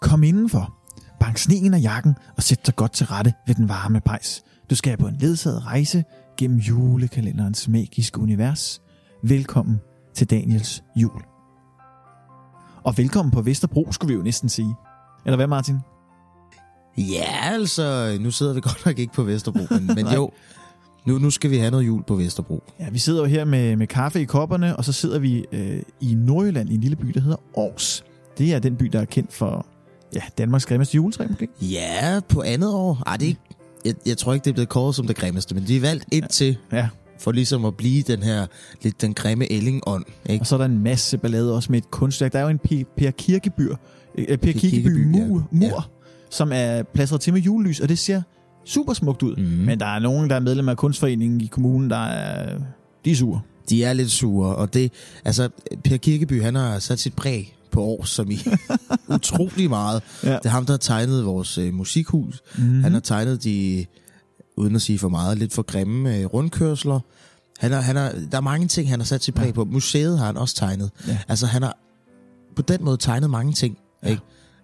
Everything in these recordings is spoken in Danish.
Kom indenfor. Bank sneen af jakken og sæt dig godt til rette ved den varme pejs. Du skal på en ledsaget rejse gennem julekalenderens magiske univers. Velkommen til Daniels jul. Og velkommen på Vesterbro, skulle vi jo næsten sige. Eller hvad, Martin? Ja, altså, nu sidder vi godt nok ikke på Vesterbro, men, men jo, nu, nu skal vi have noget jul på Vesterbro. Ja, vi sidder jo her med, med kaffe i kopperne, og så sidder vi øh, i Nordjylland i en lille by, der hedder Aarhus. Det er den by, der er kendt for ja, Danmarks grimmeste juletræ, måske? Ja, på andet år. Ej, det er ikke, jeg, jeg tror ikke, det er blevet kåret som det grimmeste, men de er valgt ind til Ja, for ligesom at blive den her, lidt den grimme ellingånd. Ikke? og så er der en masse ballade også med et kunstværk. Der er jo en Per Kirkeby, øh, Per Kirkeby ja. mur, mur Ja. som er plastret til med julelys, og det ser super smukt ud. Mhm. Men der er nogen, der er medlem af kunstforeningen i kommunen, der er, de er sure. De er lidt sure, og det, altså, Per Kirkeby, han har sat sit præg på år, som i utrolig meget. Ja. Det er ham, der har tegnet vores øh, musikhus. Mm-hmm. Mm. Han har tegnet de, uden at sige for meget, lidt for grimme øh, rundkørsler. Han har, han har, der er mange ting, han har sat sit præg Ja. på. Museet har han også tegnet. Ja. Altså, han har på den måde tegnet mange ting. Ja.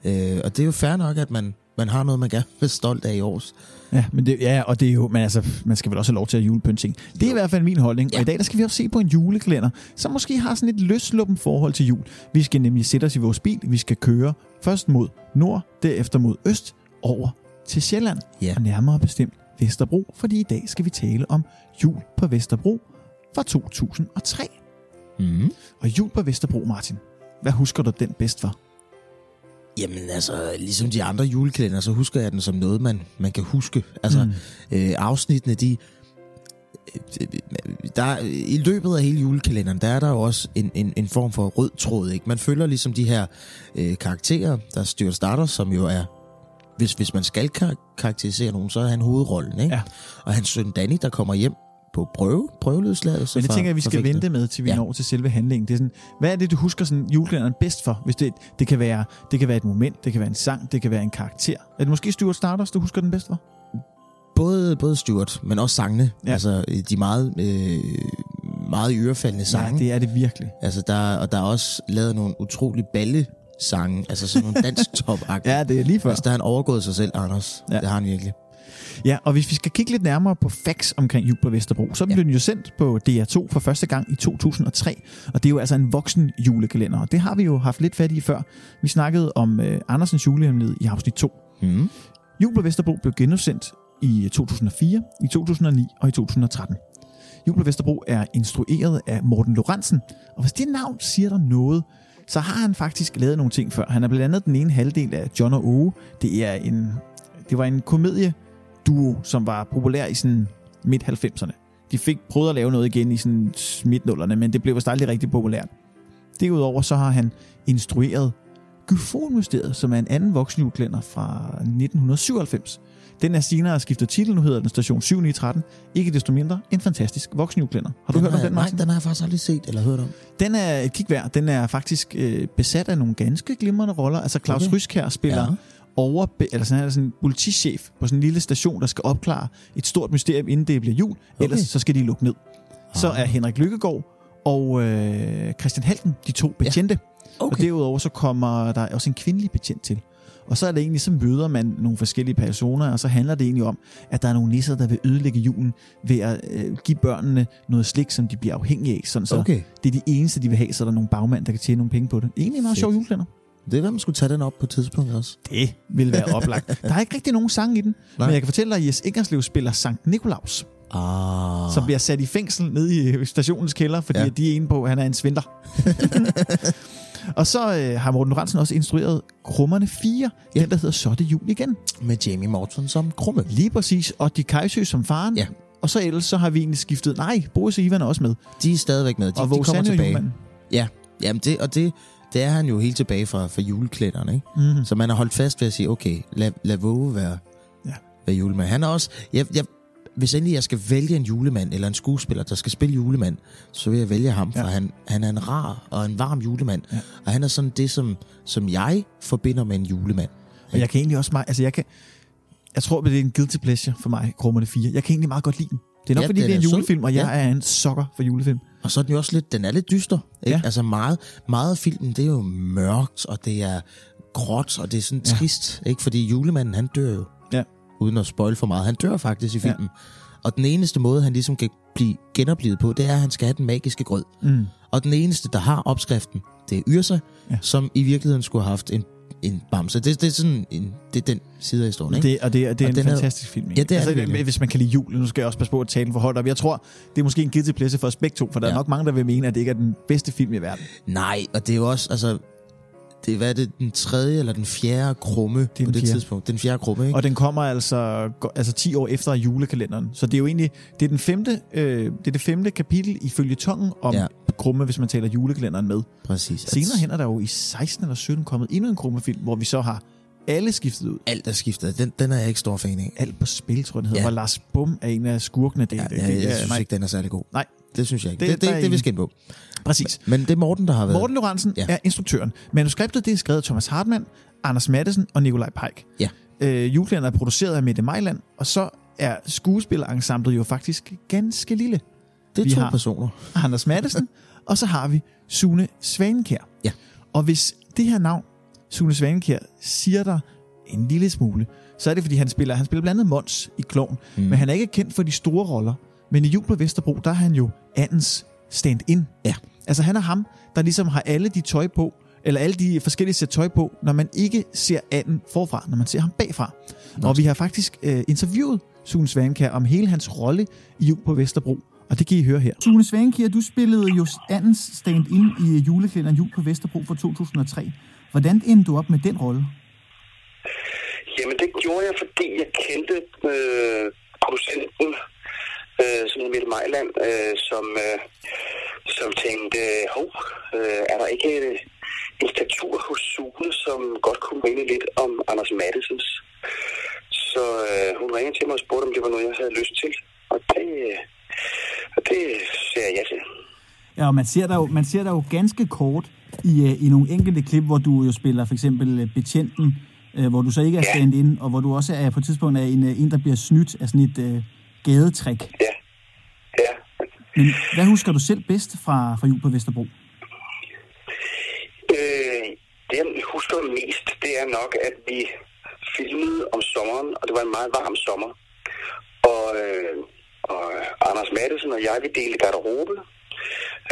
Ikke? Øh, og det er jo fair nok, at man, man har noget, man gerne vil være stolt af i års. Ja, men det, ja, og det er jo, men altså, man skal vel også have lov til at julepynte ting. Det er i hvert fald min holdning, ja. og i dag der skal vi også se på en julekalender, som måske har sådan et løsluppen forhold til jul. Vi skal nemlig sætte os i vores bil, vi skal køre først mod nord, derefter mod øst, over til Sjælland, Ja. og nærmere bestemt Vesterbro, fordi i dag skal vi tale om jul på Vesterbro fra 2003. Mm. Og jul på Vesterbro, Martin, hvad husker du den bedst for? Jamen altså, ligesom de andre julekalender, så husker jeg den som noget, man, man kan huske. Altså, Mm. øh, afsnittene, de... øh, Der, I løbet af hele julekalenderen, der er der jo også en, en, en form for rød tråd. Ikke? Man følger ligesom de her øh, karakterer, der er Stuart Starter, som jo er... Hvis, hvis man skal kar- karakterisere nogen, så er han hovedrollen. Ikke? Ja. Og hans søn Danny, der kommer hjem på prøve, prøveløsladelse Men det tænker jeg, vi skal vente med, til vi ja. Når til selve handlingen. Det er sådan, hvad er det, du husker sådan julekalenderen bedst for? Hvis det, det, kan være, det kan være et moment, det kan være en sang, det kan være en karakter. Er det måske Stuart Stardust, du husker den bedst for? Både, både Stuart, men også sangene. Ja. Altså, øh, de meget, øh, meget ørefaldende sange. Ja, det er det virkelig. Altså, der, og der er også lavet nogle utrolig balle sange, altså sådan nogle dansk top Ja, det er lige før. Altså, der har han overgået sig selv, Anders. Ja. Det har han virkelig. Ja, og hvis vi skal kigge lidt nærmere på facts omkring jul på Vesterbro, så blev Ja. den jo sendt på DR2 for første gang i 2003, og det er jo altså en voksen julekalender, og det har vi jo haft lidt fat i før. Vi snakkede om øh, Andersens julehemmelighed i afsnit 2. Mm. Jul på Vesterbro blev genudsendt i 2004, i 2009 og i 2013. Jul på Vesterbro er instrueret af Morten Lorentzen, og hvis det navn siger der noget, så har han faktisk lavet nogle ting før. Han er blandt andet den ene halvdel af John og Åge. Det, er en, det var en komedieduo, som var populær i sådan midt-90'erne. De fik prøvet at lave noget igen i sådan midt-nullerne, men det blev vist aldrig rigtig populært. Derudover så har han instrueret Gyfonmysteriet, som er en anden voksenjulekalender fra 1997. Den er senere skiftet titel, nu hedder den Station 7913. Ikke desto mindre en fantastisk voksenjulekalender. Har du den hørt om den, Nej, Martin? den har jeg faktisk aldrig set eller hørt om. Den er et kig værd. Den er faktisk øh, besat af nogle ganske glimrende roller. Altså Claus okay. Ryskær spiller. Over, eller sådan, han er sådan en politichef på sådan en lille station, der skal opklare et stort mysterium, inden det bliver jul. Okay. Ellers så skal de lukke ned. Så Ah. er Henrik Lykkegaard og øh, Christian Halten de to betjente. Og Okay. derudover så kommer der også en kvindelig betjent til. Og så er det egentlig, så møder man nogle forskellige personer, og så handler det egentlig om, at der er nogle nisser, der vil ødelægge julen ved at øh, give børnene noget slik, som de bliver afhængige af. Sådan, så Okay. det er de eneste, de vil have, så er der nogle bagmænd, der kan tjene nogle penge på det. Egentlig en meget Fedt. sjov julekalender. Det er, hvad man skulle tage den op på et tidspunkt også. Det vil være oplagt. Der er ikke rigtig nogen sang i den, Nej. Men jeg kan fortælle dig, at Jes Ingerslev spiller Sankt Nikolaus, Ah. som bliver sat i fængsel nede i stationens kælder, fordi ja. De er ene på, at han er en svindler. og så øh, har Morten Lorentzen også instrueret Krummerne 4, ja. Den der hedder Så er det jul igen. Med Jamie Morton som krumme. Lige præcis, og de Kajsø som faren. Ja. Og så ellers så har vi egentlig skiftet, nej, Boris og Ivan er også med. De er stadigvæk med. De, og de kommer tilbage. julemanden. Ja, jamen det, og det, det er han jo helt tilbage fra, fra juleklæderne, ikke? Mm-hmm. Så man har holdt fast ved at sige, okay, lad, lad Våge være, Ja. være julemand. Han er også... Jeg, jeg, hvis endelig jeg skal vælge en julemand, eller en skuespiller, der skal spille julemand, så vil jeg vælge ham, for Ja. han, han er en rar og en varm julemand. Ja. Og han er sådan det, som, som jeg forbinder med en julemand. Og jeg kan egentlig også meget, altså jeg kan, jeg tror, det er en guilty pleasure for mig, Krummerne 4. Jeg kan egentlig meget godt lide den. Det er nok, ja, fordi det er en er sød. julefilm, og jeg Ja. er en sokker for julefilm. Og så er den jo også lidt, den er lidt dyster. Ikke? Ja. Altså meget, meget af filmen, det er jo mørkt, og det er gråt, og det er sådan ja. trist, ikke? Fordi julemanden, han dør jo. Ja. Uden at spoil for meget. Han dør faktisk i filmen. Ja. Og den eneste måde, han ligesom kan blive genoplevet på, det er, at han skal have den magiske grød. Mm. Og den eneste, der har opskriften, det er Yrsa, ja. som i virkeligheden skulle have haft en en bamse. Det, det er sådan en, det er den side af historien, ikke? Det, og det, og det er og en fantastisk er, film. Ikke? Ja, det er altså, det, Hvis man kan lide jul, nu skal jeg også passe på at tale for højt op. Jeg tror, det er måske en guilty pleasure for os begge to, for der ja. er nok mange, der vil mene, at det ikke er den bedste film i verden. Nej, og det er jo også, altså, det, hvad er det, den tredje eller den fjerde krumme det på det fjerde. tidspunkt? Den fjerde krumme, ikke? Og den kommer altså, altså 10 år efter julekalenderen. Så det er jo egentlig, det er, den femte, øh, det, er det femte kapitel i følgetongen om ja. krumme, hvis man taler julekalenderen med. Præcis. Senere hen er der jo i 16 eller 17 kommet endnu en krummefilm, hvor vi så har alle skiftet ud. Alt er skiftet. Den, den er jeg ikke stor fan af. Alt på spil, tror jeg, den hedder. Ja. Hvor Lars Bum er en af skurkene. Det, ja, ja, det, jeg det, synes nej. ikke, den er særlig god. Nej. Det synes jeg ikke. Det, det, det, det, det vi skal på. Præcis. Men det er Morten, der har været... Morten Lorentzen ja. er instruktøren. Manuskriptet det er skrevet af Thomas Hartmann, Anders Madsen og Nikolaj Peik. Ja. Øh, Julekalender er produceret af Mette Mejland, og så er skuespillerensemblet jo faktisk ganske lille. Det er vi to har personer. Anders Madsen, og så har vi Sune Svanenkær. Ja. Og hvis det her navn, Sune Svanenkær, siger der en lille smule, så er det, fordi han spiller, han spiller blandt andet Mons i Kloven, mm. men han er ikke kendt for de store roller. Men i Jul på Vesterbro, der er han jo Andens stand-in. Ja. Altså han er ham, der ligesom har alle de tøj på, eller alle de forskellige sæt tøj på, når man ikke ser anden forfra, når man ser ham bagfra. Nå. Og vi har faktisk øh, interviewet Sune Svankær om hele hans rolle i Jul på Vesterbro. Og det kan I høre her. Sune Svankær, du spillede jo andens stand-in i julekalenderen Jul på Vesterbro fra 2003. Hvordan endte du op med den rolle? Jamen det gjorde jeg, fordi jeg kendte øh, producenten øh, som hedder Mette Mejland, øh, som, øh, som tænkte, hov, øh, er der ikke øh, en statur hos Sune, som godt kunne minde lidt om Anders Mattesens? Så øh, hun ringede til mig og spurgte, om det var noget, jeg havde lyst til. Og det, øh, og det ser jeg ja til. Ja, og man ser der jo, man ser der jo ganske kort i, øh, i nogle enkelte klip, hvor du jo spiller for eksempel øh, betjenten, øh, hvor du så ikke er stand-in, og hvor du også er på et tidspunkt er en, en der bliver snydt af sådan et, øh, gadetrik. Ja. Men hvad husker du selv bedst fra, fra jul på Vesterbro? Øh, det, jeg husker mest, det er nok, at vi filmede om sommeren, og det var en meget varm sommer. Og, øh, og Anders Mattesen og jeg, vi delte garderobe.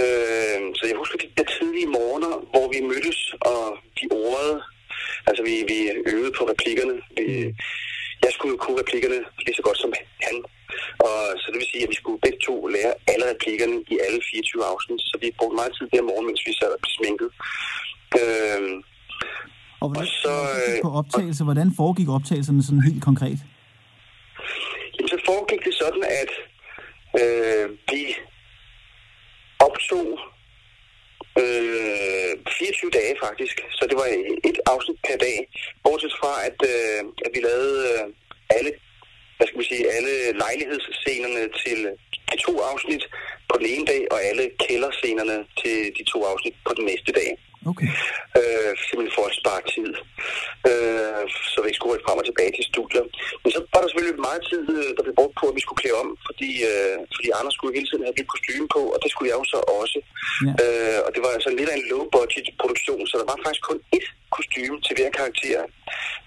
Øh, så jeg husker de der tidlige morgener, hvor vi mødtes, og de ordede, altså vi, vi øvede på replikkerne. Vi, jeg skulle kunne replikkerne lige så godt som han. Og så det vil sige, at vi skulle begge to lære alle replikkerne i alle 24 afsnit. Så vi brugte meget tid der morgen, mens vi sad og blev sminket. Øhm, og hvordan, og så, øh, på optagelse, hvordan foregik optagelserne sådan helt konkret? Jamen, så foregik det sådan, at øh, vi optog øh, 24 dage faktisk, så det var et afsnit per dag, bortset fra, at, øh, at vi lavede øh, alle hvad skal vi sige, alle lejlighedsscenerne til de to afsnit på den ene dag, og alle kælderscenerne til de to afsnit på den næste dag. Okay. Øh, simpelthen for at spare tid. Øh, så vi ikke skulle rykke frem og tilbage til studier. Men så var der selvfølgelig meget tid, øh, der blev brugt på, at vi skulle klæde om, fordi, øh, fordi Anders skulle hele tiden have et kostume på, og det skulle jeg jo så også. Ja. Øh, og det var altså lidt af en low-budget produktion, så der var faktisk kun ét kostume til hver karakter.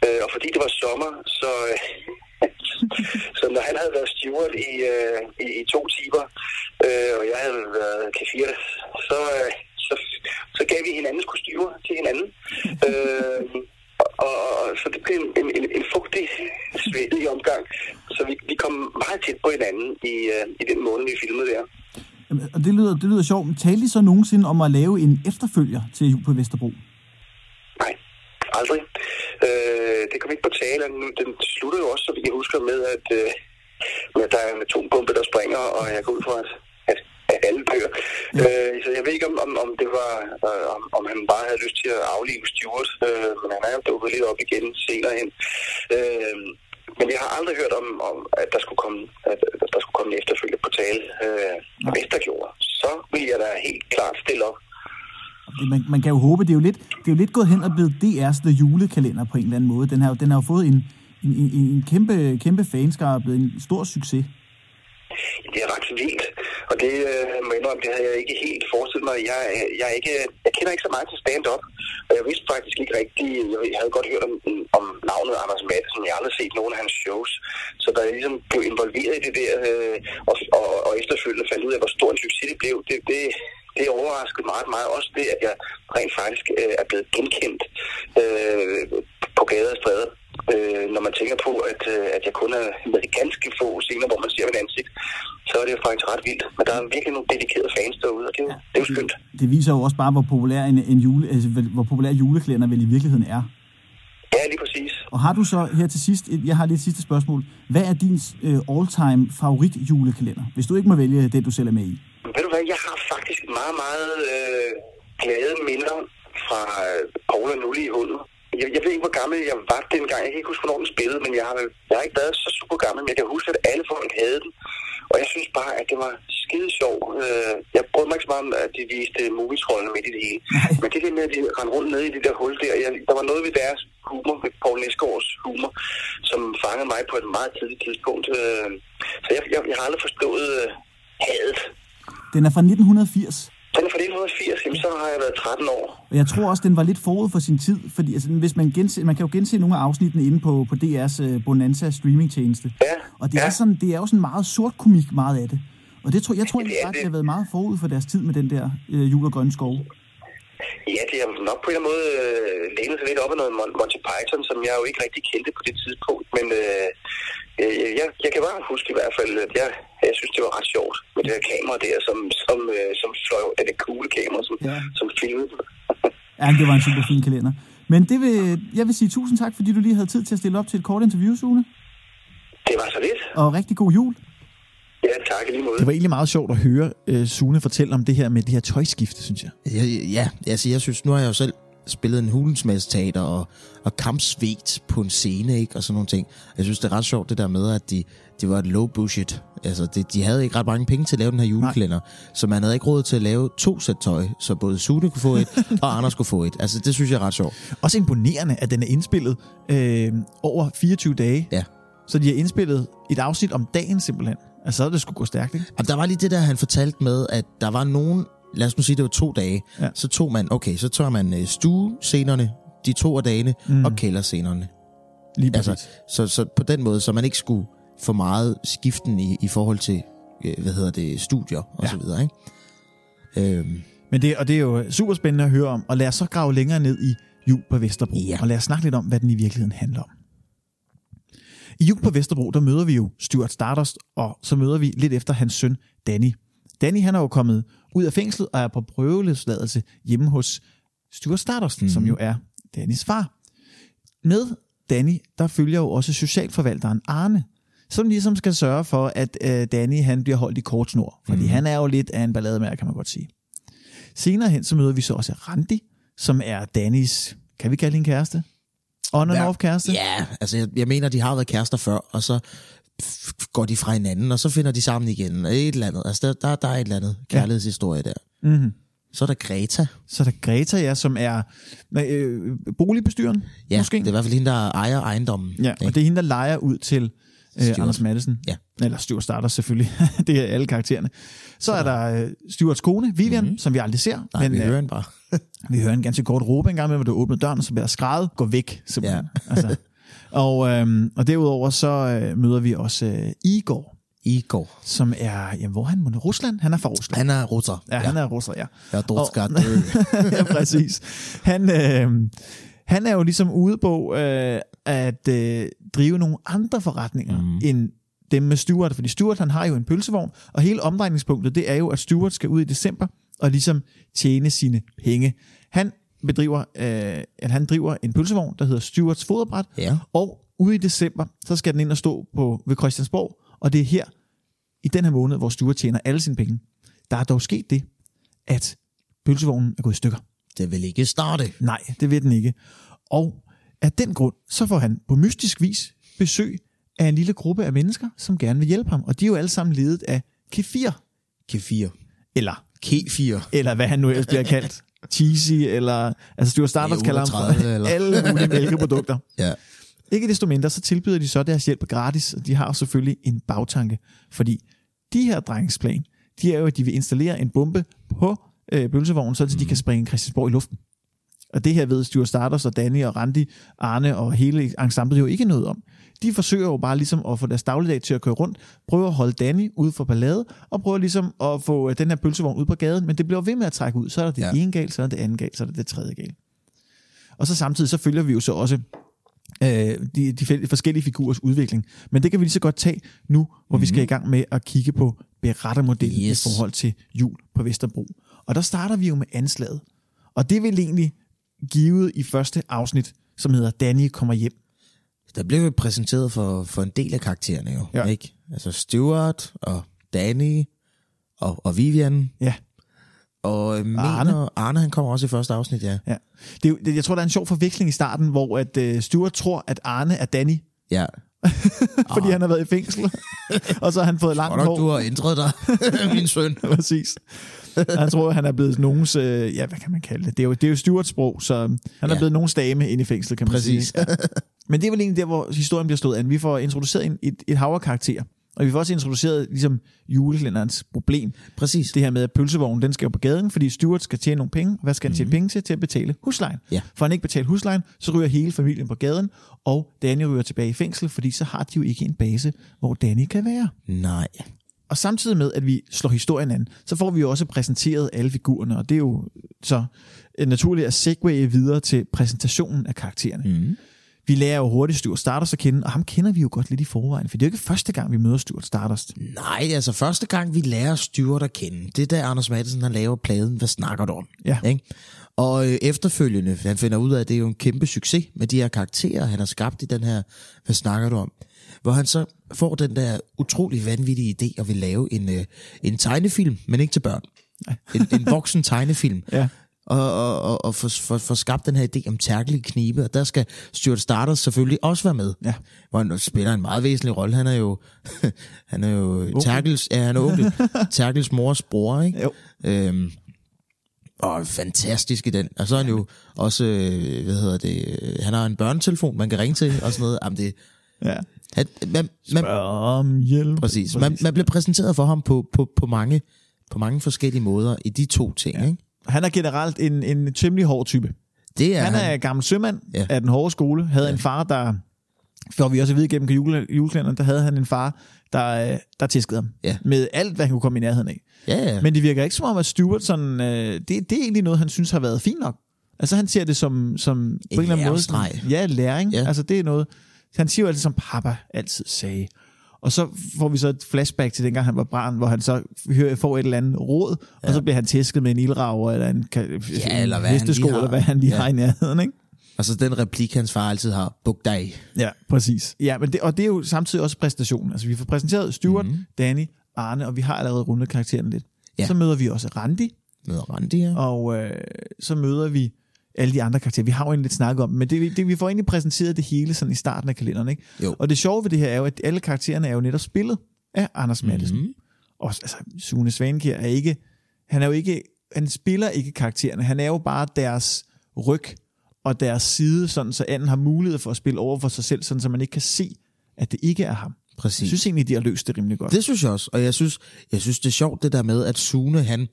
Øh, og fordi det var sommer, så... Øh, så når han havde været steward i, øh, i, i to timer, øh, og jeg havde været kafir, så, øh, så, så gav vi hinandens kostymer til hinanden. øh, og, og, så det blev en, en, en fugtig, svedig omgang. Så vi, vi kom meget tæt på hinanden i, øh, i den måned, vi filmede der. Og det lyder, det lyder sjovt. Talte I så nogensinde om at lave en efterfølger til Jul på Vesterbro? Aldrig. Øh, det kom ikke på tale. Nu, den slutter jo også, så vi kan huske med, at, øh, at der er en atombombe, der springer, og jeg går ud fra, at, at, at alle dør. Ja. Øh, så jeg ved ikke, om, om, om det var, øh, om, om han bare havde lyst til at aflive Stuart, øh, men han er jo dukket lidt op igen senere hen. Øh, men jeg har aldrig hørt om, om at der skulle komme, at der skulle komme en efterfølge på tale. Øh, hvis der gjorde, så ville jeg da helt klart stille op man, man kan jo håbe, det er jo lidt, det er jo lidt gået hen og blevet DR's The julekalender på en eller anden måde. Den har, den har jo fået en, en, en, en kæmpe, kæmpe fanskare og blevet en stor succes. Det er ret vildt, og det øh, må jeg indrømme, det havde jeg ikke helt forestillet mig. Jeg, jeg, ikke, jeg kender ikke så meget til stand-up, og jeg vidste faktisk ikke rigtigt, jeg havde godt hørt om, om navnet Anders Madsen, jeg har aldrig set nogen af hans shows, så da jeg ligesom blev involveret i det der, øh, og, og, og efterfølgende fandt ud af, hvor stor en succes det blev, det, det, det overraskede meget, meget også det, at jeg rent faktisk øh, er blevet genkendt øh, på gader og stræder. Øh, når man tænker på, at, øh, at jeg kun er med ganske få scener, hvor man ser mit ansigt, så er det jo faktisk ret vildt. Men der er virkelig nogle dedikerede fans derude, og det, ja, det er jo skønt. Det viser jo også bare, hvor populær en, en jule, altså, hvor populær juleklæder vel i virkeligheden er. Ja, lige præcis. Og har du så her til sidst, jeg har lige et sidste spørgsmål. Hvad er din øh, all-time favorit julekalender, hvis du ikke må vælge det, du selv er med i? Ved du hvad, jeg har faktisk meget, meget øh, glade minder fra øh, Paul og Nulle i hullet. Jeg, jeg ved ikke, hvor gammel jeg var dengang. Jeg kan ikke huske, hvornår den spillede, men jeg har, jeg har ikke været så super gammel, men jeg kan huske, at alle folk havde den. Og jeg synes bare, at det var skide sjov. Øh, jeg brød mig ikke så meget om, at de viste movietrollen midt i det hele. Men det der med, at de rendte rundt nede i det der hul der, jeg, der var noget ved deres humor, ved Paul Næsgaards humor, som fangede mig på et meget tidligt tidspunkt. Øh, så jeg, jeg, jeg har aldrig forstået hadet. Den er fra 1980. Den er fra 1980, jamen så har jeg været 13 år. Og jeg tror også, den var lidt forud for sin tid, fordi altså, hvis man, gense, man kan jo gense nogle af afsnittene inde på, på DR's uh, Bonanza streamingtjeneste. Ja, Og det, ja. er sådan, det er jo sådan meget sort komik, meget af det. Og det tror, jeg tror det egentlig er faktisk, det. det har været meget forud for deres tid med den der øh, jul og grønne skove. Ja, det har nok på en eller anden måde øh, lænet sig lidt op af noget Mon- Monty Python, som jeg jo ikke rigtig kendte på det tidspunkt. Men øh, øh, jeg, jeg kan bare huske i hvert fald, at jeg, jeg synes, det var ret sjovt med det der kamera der, som, som, øh, som fløj, det der kamera, som, ja. som filmede. Ja, det var en super fin kalender. Men det vil, jeg vil sige tusind tak, fordi du lige havde tid til at stille op til et kort interview, Sune. Det var så lidt. Og rigtig god jul. Ja, tak lige måde. Det var egentlig meget sjovt at høre uh, Sune fortælle om det her med det her tøjskifte, synes jeg. Ja, ja altså jeg synes, nu har jeg jo selv spillet en hulens teater og, og kampsvedt på en scene, ikke? Og sådan nogle ting. Jeg synes, det er ret sjovt det der med, at de, de var et low budget. Altså, det, de havde ikke ret mange penge til at lave den her julekalender. Så man havde ikke råd til at lave to sæt tøj, så både Sune kunne få et, og Anders kunne få et. Altså, det synes jeg er ret sjovt. Også imponerende, at den er indspillet øh, over 24 dage. Ja. Så de har indspillet et afsnit om dagen simpelthen. Altså, så er det skulle gå stærkt, ikke? Og der var lige det der, han fortalte med, at der var nogen, lad os nu sige, det var to dage, Ja. så tog man, okay, så tog man øh, stuescenerne, de to af dagene, mm. og kælderscenerne. Lige præcis. Altså, så, så på den måde, så man ikke skulle for meget skiften i, i forhold til, øh, hvad hedder det, studier og Ja. så videre, ikke? Øhm, Men det, og det er jo super spændende at høre om. Og lad os så grave længere ned i Jul på Vesterbro. Ja. Og lad os snakke lidt om, hvad den i virkeligheden handler om. I Jul på Vesterbro, der møder vi jo Stuart Stardust, og så møder vi lidt efter hans søn, Danny. Danny, han er jo kommet ud af fængslet og er på prøveløsladelse hjemme hos Stuart Stardust, mm. som jo er Dannys far. Med Danny, der følger jo også socialforvalteren Arne, som ligesom skal sørge for, at øh, Danny han bliver holdt i kort snor. Fordi mm. han er jo lidt af en ballademær, kan man godt sige. Senere hen, så møder vi så også Randi, som er Dannys, kan vi kalde hende kæreste? On and Ja. off kæreste? ja, altså jeg, jeg mener, de har været kærester før, og så går de fra hinanden, og så finder de sammen igen. Et eller andet. Altså, der, der, der er et eller andet kærlighedshistorie der. Mm-hmm. Så er der Greta. Så er der Greta, ja, som er øh, boligbestyren, Ja, måske. det er i hvert fald hende, der ejer ejendommen. Ja, ikke? og det er hende, der leger ud til øh, Stuart. Anders Madsen. Ja. Eller Stuart starter selvfølgelig. det er alle karaktererne. Så er der øh, Stuarts kone, Vivian, mm-hmm. som vi aldrig ser. Nej, vi øh, hører hende bare. vi hører en ganske kort råbe en gang med, hvor du åbner døren, og så bliver der skrevet, gå væk, simpelthen. Ja. altså. og, øhm, og derudover så øh, møder vi også øh, Igor, Igor. som er, jamen, hvor er han? Mon- Rusland? Han er fra Rusland. Han er russer. Ja, han er russer, ja. Jeg er dødsgat. ja, præcis. Han, øh, han er jo ligesom ude på øh, at øh, drive nogle andre forretninger mm. end dem med Stuart, fordi Stuart han har jo en pølsevogn, og hele omdrejningspunktet, det er jo, at Stuart skal ud i december og ligesom tjene sine penge. Han bedriver, øh, at han driver en pølsevogn, der hedder Stuarts Foderbræt, Ja. og ude i december, så skal den ind og stå på, ved Christiansborg, og det er her, i den her måned, hvor Stuart tjener alle sine penge. Der er dog sket det, at pølsevognen er gået i stykker. Det vil ikke starte. Nej, det ved den ikke. Og af den grund, så får han på mystisk vis besøg af en lille gruppe af mennesker, som gerne vil hjælpe ham. Og de er jo alle sammen ledet af kefir, Kefir. eller, Kefir. eller hvad han nu ellers bliver kaldt. Cheesy, eller... Altså, Stuart Starbucks kalder ham for 38, eller- alle mulige mælkeprodukter. Ja. Ikke desto mindre, så tilbyder de så deres hjælp gratis, og de har jo selvfølgelig en bagtanke, fordi de her drengsplan, de er jo, at de vil installere en bombe på øh, bølsevognen, så de kan springe Christiansborg i luften. Og det her ved Stuart Stardust og Danny og Randy, Arne og hele ensemblet jo ikke noget om. De forsøger jo bare ligesom at få deres dagligdag til at køre rundt, prøver at holde Danny ude for ballade, og prøver ligesom at få øh, den her pølsevogn ud på gaden, men det bliver ved med at trække ud. Så er der det Ja. ene galt, så er der det andet galt, så er der det tredje galt. Og så samtidig så følger vi jo så også øh, de, de forskellige figurers udvikling. Men det kan vi lige så godt tage nu, hvor mm-hmm. vi skal i gang med at kigge på berettermodellen. Yes. i forhold til jul på Vesterbro. Og der starter vi jo med anslaget. Og det vil egentlig givet i første afsnit, som hedder Danny kommer hjem. Der blev jo præsenteret for, for en del af karaktererne jo, Ja. ikke? Altså Stuart og Danny og, og Vivian. Ja. Og mener, Arne. Arne. Arne han kommer også i første afsnit, ja. Ja. Det, det, jeg tror, der er en sjov forveksling i starten, hvor at, uh, Stuart tror, at Arne er Danny, Ja. fordi han har været i fængsel. og så har han fået langt hår. du har ændret dig, min søn. Præcis. Han tror, han er blevet nogens, øh, ja, hvad kan man kalde det? Det er jo, det er jo Stuarts sprog, så han er Ja. blevet nogens dame inde i fængsel, kan man Præcis. sige. Ja. Men det er vel egentlig der, hvor historien bliver slået an. Vi får introduceret en, et, et hav af karakterer, og vi får også introduceret ligesom julekalenderens problem. Præcis. Det her med, at pølsevognen den skal jo på gaden, fordi Stuart skal tjene nogle penge. Hvad skal han tjene penge til? Til at betale huslejen. Ja. For han ikke betalt huslejen, så ryger hele familien på gaden, og Danny ryger tilbage i fængsel, fordi så har de jo ikke en base, hvor Danny kan være. Nej. Og samtidig med, at vi slår historien an, så får vi jo også præsenteret alle figurerne, og det er jo så øh, naturligt at segwaye videre til præsentationen af karaktererne. Mm. Vi lærer jo hurtigt Stuart Stardust at kende, og ham kender vi jo godt lidt i forvejen, for det er jo ikke første gang, vi møder Stuart Stardust. Nej, altså første gang vi lærer Stuart at kende, det er da Anders Madsen, han laver pladen, hvad snakker du om? Ja. Ikke? Og øh, efterfølgende, han finder ud af, at det er jo en kæmpe succes med de her karakterer, han har skabt i den her, hvad snakker du om? Hvor han så får den der utrolig vanvittige idé at vil lave en, øh, en tegnefilm, men ikke til børn. En, en voksen tegnefilm. Ja. Og, og, og, og få for, for skabt den her idé om tærkelige knibe, og der skal Stuart Stardust selvfølgelig også være med. Ja. Hvor han spiller en meget væsentlig rolle. Han er jo, han er jo Terkels, ja, han er onkel. Terkels mors bror, ikke? Jo. Øhm, og fantastisk i den. Og så er han jo også, øh, hvad hedder det, øh, han har en børnetelefon, man kan ringe til, og sådan noget. Jamen det, Ja. han, man, man, Om hjælp. præcis. Man, man bliver præsenteret for ham på, på, på, mange, på mange forskellige måder i de to ting, ja. ikke? Han er generelt en, en temmelig hård type. Det er han er gammel sømand Ja. af den hårde skole, havde ja. en far, der, får vi også at vide gennem jule, julekalenderen, der havde han en far, der, der tæskede ham. Ja. Med alt, hvad han kunne komme i nærheden af. Ja, ja. Men det virker ikke som om, at Stuart sådan, øh, det, det er egentlig noget, han synes har været fint nok. Altså han ser det som, som på en eller anden måde. Sådan, ja, læring. Ja. Ja. Altså det er noget, han siger jo altid, som papa altid sagde. Og så får vi så et flashback til dengang han var barn, hvor han så hører, får et eller andet råd, ja. og så bliver han tæsket med en ildrager, eller en, Ja, eller hvad hestesko, eller hvad han lige Ja. har i nærheden, ikke? Og så den replik, hans far altid har, buk dig. Ja, præcis. Ja, men det, og det er jo samtidig også præstationen. Altså, vi får præsenteret Stuart, Mhm. mm-hmm. Danny, Arne, og vi har allerede rundet karakteren lidt. Ja. Så møder vi også Randi, Med Randi, ja. og øh, så møder vi alle de andre karakterer. Vi har jo egentlig lidt snakket om men det, det, vi får egentlig præsenteret det hele sådan i starten af kalenderen. Ikke? Jo. Og det sjove ved det her er jo, at alle karaktererne er jo netop spillet af Anders Madsen. Mm-hmm. Og altså, Sune Svankjær er ikke, han er jo ikke, han spiller ikke karaktererne, han er jo bare deres ryg og deres side, sådan så anden har mulighed for at spille over for sig selv, sådan så man ikke kan se, at det ikke er ham. Præcis. Jeg synes egentlig, de har løst det rimelig godt. Det synes jeg også, og jeg synes, jeg synes det er sjovt det der med, at Sune han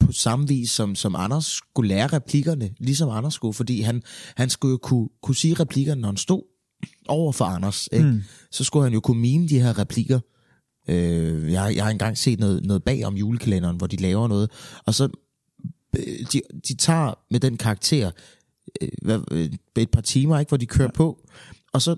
på samme vis som, som Anders skulle lære replikkerne, ligesom Anders skulle, fordi han, han skulle jo kunne, kunne sige replikkerne, når han stod over for Anders. Ikke? Mm. Så skulle han jo kunne mime de her replikker. Øh, jeg, jeg har engang set noget, noget bag om julekalenderen, hvor de laver noget, og så øh, de, de tager med den karakter øh, øh, et par timer, ikke, hvor de kører ja. på, og så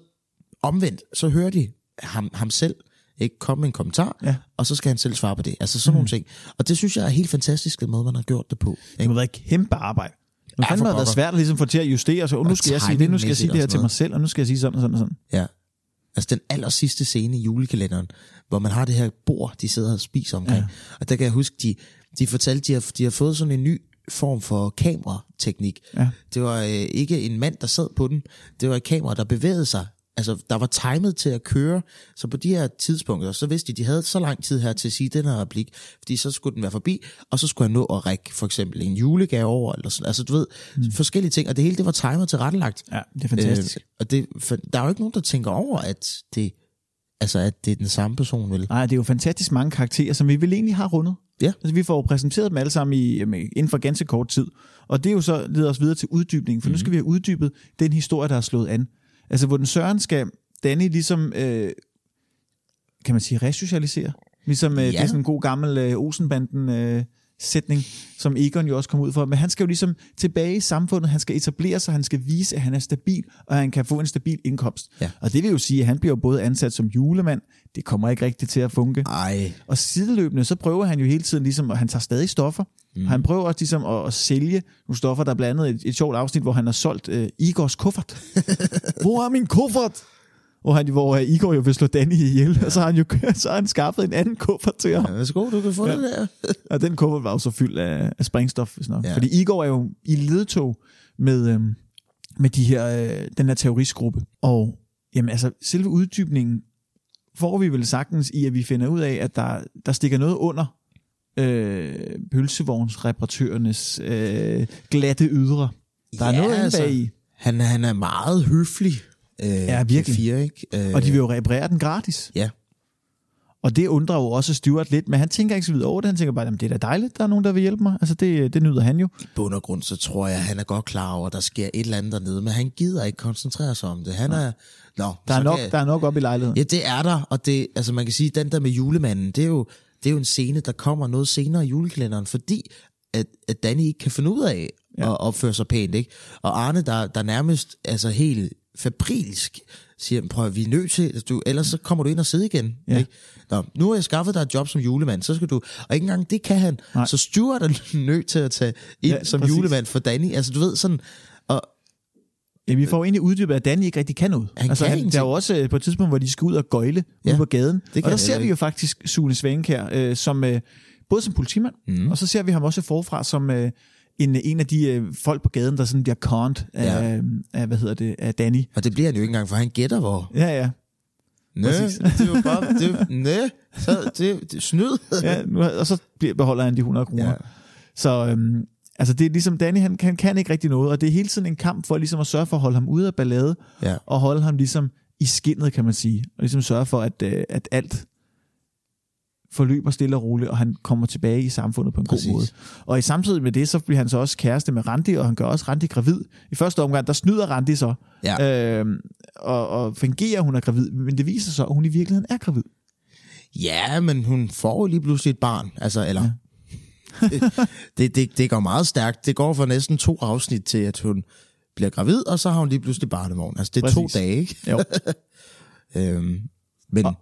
omvendt, så hører de ham, ham selv ikke komme med en kommentar, Ja. og så skal han selv svare på det. Altså sådan mm. nogle ting. Og det synes jeg er helt fantastisk, den måde, man har gjort det på. Det Ikke? må være et kæmpe arbejde. Nu Ja, fandme har været svært at ligesom få til at justere, så oh, nu skal jeg sige det, nu skal jeg sige det her til mig selv, og nu skal jeg sige sådan og sådan og sådan. Ja. Altså den aller sidste scene i julekalenderen, hvor man har det her bord, de sidder og spiser omkring. Ja. Og der kan jeg huske, de, de fortalte, de har, de har fået sådan en ny form for kamerateknik. Ja. Det var øh, ikke en mand, der sad på den. Det var et kamera, der bevægede sig. Altså, der var timet til at køre. Så på de her tidspunkter, så vidste de, de havde så lang tid her til at sige den her replik. Fordi så skulle den være forbi, og så skulle han nå at række for eksempel en julegave over. Eller sådan. Altså, du ved, mm. forskellige ting. Og det hele, det var timet til rettelagt. Ja, det er fantastisk. Øh, og det, for, der er jo ikke nogen, der tænker over, at det altså, at det er den samme person, vel? Nej, det er jo fantastisk mange karakterer, som vi vel egentlig har rundet. Ja. Altså, vi får jo præsenteret dem alle sammen i, inden for ganske kort tid. Og det er jo så leder os videre til uddybning, for mm-hmm. nu skal vi have uddybet den historie, der er slået an. Altså, hvor den Søren skal Danny ligesom, øh, kan man sige, resocialisere. Ligesom øh, Ja. det er sådan en god gammel øh, Olsenbanden øh, sætning, som Egon jo også kom ud for. Men han skal jo ligesom tilbage i samfundet, han skal etablere sig, han skal vise, at han er stabil, og han kan få en stabil indkomst. Ja. Og det vil jo sige, at han bliver både ansat som julemand, det kommer ikke rigtigt til at funke. Ej, Og sideløbende, så prøver han jo hele tiden ligesom, og han tager stadig stoffer. Mm. Han prøver også ligesom at, at sælge nogle stoffer. Der er blandt andet et, et sjovt afsnit, hvor han har solgt øh, Igors kuffert. hvor er min kuffert? Hvor, han, hvor Igor jo vil slå Danny ihjel, ja. og så har han jo så har han skaffet en anden kuffert til ham. ja, værsgo, du kan få ja. det der. Og den kuffert var jo så fyldt af, af sprængstof, hvis nok. Ja. Fordi Igor er jo i ledtog med, øhm, med de her, øh, den her terroristgruppe. Og jamen, altså, selve uddybningen får vi vel sagtens i, at vi finder ud af, at der, der stikker noget under øh, pølsevognsreparatørernes øh, glatte ydre. Der er Ja, noget inde altså. bag i, Han, han er meget høflig. Øh, Ja, virkelig. Fire, ikke? Øh, og de vil jo reparere den gratis. Ja. Og det undrer jo også Stuart lidt, men han tænker ikke så videre over det. Han tænker bare, at det er da dejligt, der er nogen, der vil hjælpe mig. Altså det, det nyder han jo. I bund og grund, så tror jeg, at han er godt klar over, at der sker et eller andet dernede, men han gider ikke koncentrere sig om det. Han er... Nå, Der er, nok, kan- der er nok op i lejligheden. Ja, det er der, og det, altså man kan sige, den der med julemanden, det er jo, det er jo en scene, der kommer noget senere i julekalenderen, fordi at, at Danny ikke kan finde ud af ja. at opføre sig pænt, ikke? Og Arne, der, der nærmest altså helt fabrilsk siger, prøv at vi er nødt til, altså, du, ellers så kommer du ind og sidder igen. Ja. Ikke? Nå, nu har jeg skaffet dig et job som julemand, så skal du, og ikke engang det kan han. Nej. Så Stuart er nødt til at tage ind Ja, som præcis. julemand for Danny. Altså du ved sådan, og Ja, vi får jo egentlig uddybet, at Danny ikke rigtig kan noget. Han altså, kan han, der er jo også øh, på et tidspunkt, hvor de skal ud og gøjle ja, ude på gaden. kan Og der ser vi jo faktisk Sune Svankær, øh, som, øh, både som politimand, mm. og så ser vi ham også forfra som øh, en, en af de øh, folk på gaden, der sådan bliver conned af, Ja. af, hvad hedder det, af Danny. og det bliver han jo ikke engang, for han gætter hvor. Ja, ja. Præcis. det er jo bare, det, næ, så det, det snyd. ja nu, og så beholder han de 100 kroner. Ja. Så øhm, altså det er ligesom Danny, han, han kan ikke rigtig noget, og det er hele tiden en kamp for ligesom at sørge for at holde ham ude af ballade, Ja. og holde ham ligesom i skinnet, kan man sige. Og ligesom sørge for, at, øh, at alt forløber stille og roligt, og han kommer tilbage i samfundet på en Præcis. god måde. Og i samtidig med det, så bliver han så også kæreste med Randi, og han gør også Randi gravid. I første omgang, der snyder Randi så, Ja. øhm, og, og fungerer, at hun er gravid, men det viser sig, at hun i virkeligheden er gravid. ja, men hun får jo lige pludselig et barn. Altså, eller... Ja. det, det, det går meget stærkt. Det går for næsten to afsnit til, at hun bliver gravid, og så har hun lige pludselig barnevogn. Altså, det er to Præcis. dage, ikke? Jo. Øhm, men Og-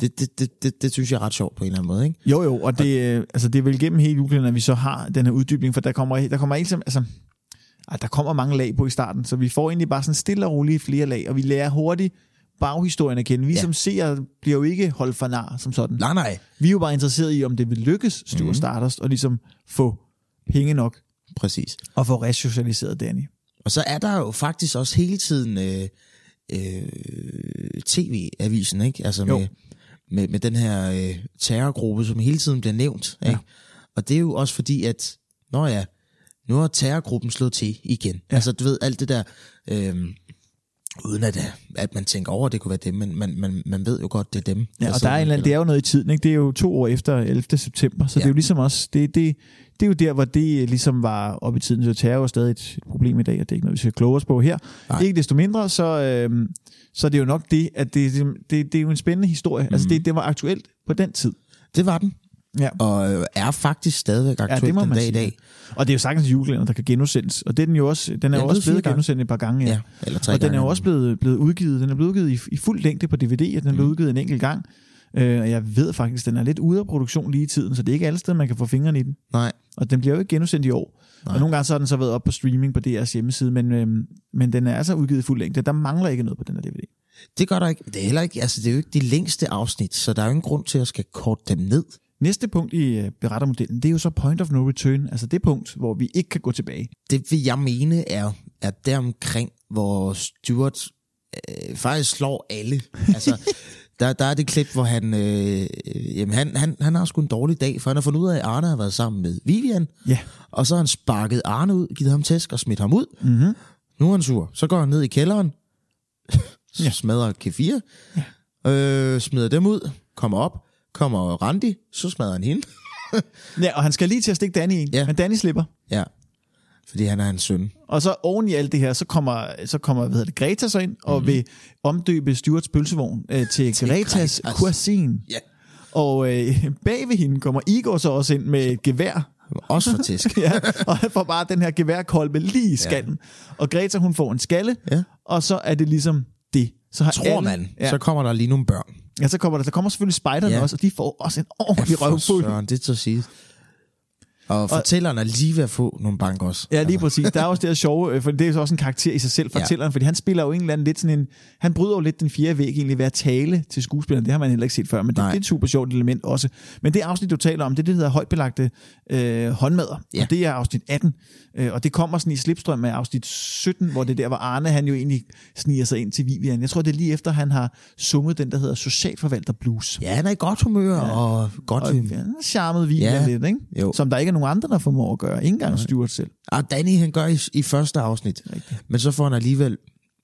det, det, det, det, det synes jeg er ret sjovt på en eller anden måde, ikke? Jo, jo, og det, øh, altså, det er vel gennem hele julen, at vi så har den her uddybning, for der kommer, der kommer ikke, altså, ej, der kommer mange lag på i starten, så vi får egentlig bare sådan stille og roligt flere lag, og vi lærer hurtigt baghistorien at kende. Vi ja. Som seere bliver jo ikke holdt for nar som sådan. Nej, nej. Vi er jo bare interesseret i, om det vil lykkes Stuart Mhm. mm. Stardust, og ligesom få penge nok, Præcis. og få resocialiseret Danny. Og så er der jo faktisk også hele tiden øh, øh, tv-avisen, ikke? Altså Jo. med, med, med den her øh, terrorgruppe, som hele tiden bliver nævnt. Ja. Ikke? Og det er jo også fordi, at, nå ja, nu har terrorgruppen slået til igen. Ja. Ja. Altså du ved, alt det der, øh, uden at, at man tænker over, at det kunne være dem, men man, man, man ved jo godt, det er dem. Ja, og der sidder er en eller anden, det er jo noget i tiden, ikke? Det er jo to år efter 11. september, så ja. det er jo ligesom også, det, det, det er jo der, hvor det ligesom var op i tiden, så terror er stadig et problem i dag, og det er ikke noget, vi skal kloge os på her. Nej. Ikke desto mindre, så, øhm, så er det jo nok det, at det, det, det er jo en spændende historie. Mm. Altså det, det var aktuelt på den tid. Det var den, Ja. og øh, er faktisk stadigvæk Ja, aktuelt det må den man dag i dag. Og det er jo sagtens julekalender, der kan genudsendes, og det er den jo også, den er jo også blevet gange. genudsendt et par gange. Ja. Ja, eller tre og den er gange. jo også blevet, blevet udgivet, den er blevet udgivet i, i fuld længde på DVD, og den er blevet udgivet en enkelt gang. Øh, og jeg ved faktisk, den er lidt ude af produktion lige i tiden, så det er ikke alle steder, man kan få fingrene i den. Nej, Og den bliver jo ikke genudsendt i år. Nej. Og nogle gange så har den så været op på streaming på DR's hjemmeside, men, øhm, men den er altså udgivet i fuld længde. Der mangler ikke noget på den her DVD. Det gør der ikke. Det er heller ikke, altså det er jo ikke de længste afsnit, så der er jo ingen grund til at skal korte dem ned. Næste punkt i øh, berettermodellen, det er jo så point of no return, altså det punkt, hvor vi ikke kan gå tilbage. Det vil jeg mene er, er deromkring, hvor Stuart øh, faktisk slår alle. Altså, der, der er det klip, hvor han, øh, jamen han, han, han har sgu en dårlig dag, for han har fundet ud af, at Arne har været sammen med Vivian, Ja. og så har han sparket Arne ud, givet ham tæsk og smidt ham ud. Mm-hmm. Nu er han sur. Så går han ned i kælderen, Ja. smadrer K4, ja. øh, smider dem ud, kommer op, kommer Randi, så smadrer han hende. Ja, og han skal lige til at stikke Danny en, Ja. men Danny slipper. ja, fordi han er hans søn. Og så oven i alt det her, så kommer, så kommer hvad hedder det, Greta så ind og vil omdøbe Stuarts pølsevogn øh, til, til Gretas Gretas. Cuisine. Ja. Og øh, bag ved hende kommer Igor så også ind med et gevær. Også for tisk. ja, og han får bare den her geværkolbe lige i skallen. Ja. Og Greta, hun får en skalle, Ja. og så er det ligesom det. Så har Tror man, ja, så kommer der lige nogle børn. Ja, så kommer der, der kommer selvfølgelig spejderne Ja. også, og de får også en ordentlig røvfuld. søren, det er at sige. Og fortælleren er lige ved at få nogle bank også. Ja, lige præcis. Der er også det her sjove, øh, for det er jo så også en karakter i sig selv, Ja. fortælleren, fordi han spiller jo en eller anden lidt sådan en, han bryder jo lidt den fjerde væg egentlig ved at tale til skuespilleren. Det har man heller ikke set før, men det, det er et super sjovt element også. Men det afsnit, du taler om, det er det, der hedder højtbelagte øh, håndmadder. Ja. Og det er afsnit 18. Øh, og det kommer sådan i slipstrøm af afsnit 17, hvor det er der, hvor Arne han jo egentlig sniger sig ind til Vivian. Jeg tror, det er lige efter, han har sunget den, der hedder Socialforvalter Blues. Ja, han er i godt humør ja. og godt... Og har charmet Vivian Ja. lidt, ikke? Jo. Som der ikke nogen andre, der formår at gøre. Ikke engang Stuart selv. Og Danny, han gør i, i første afsnit. Rigtigt. Men så får han alligevel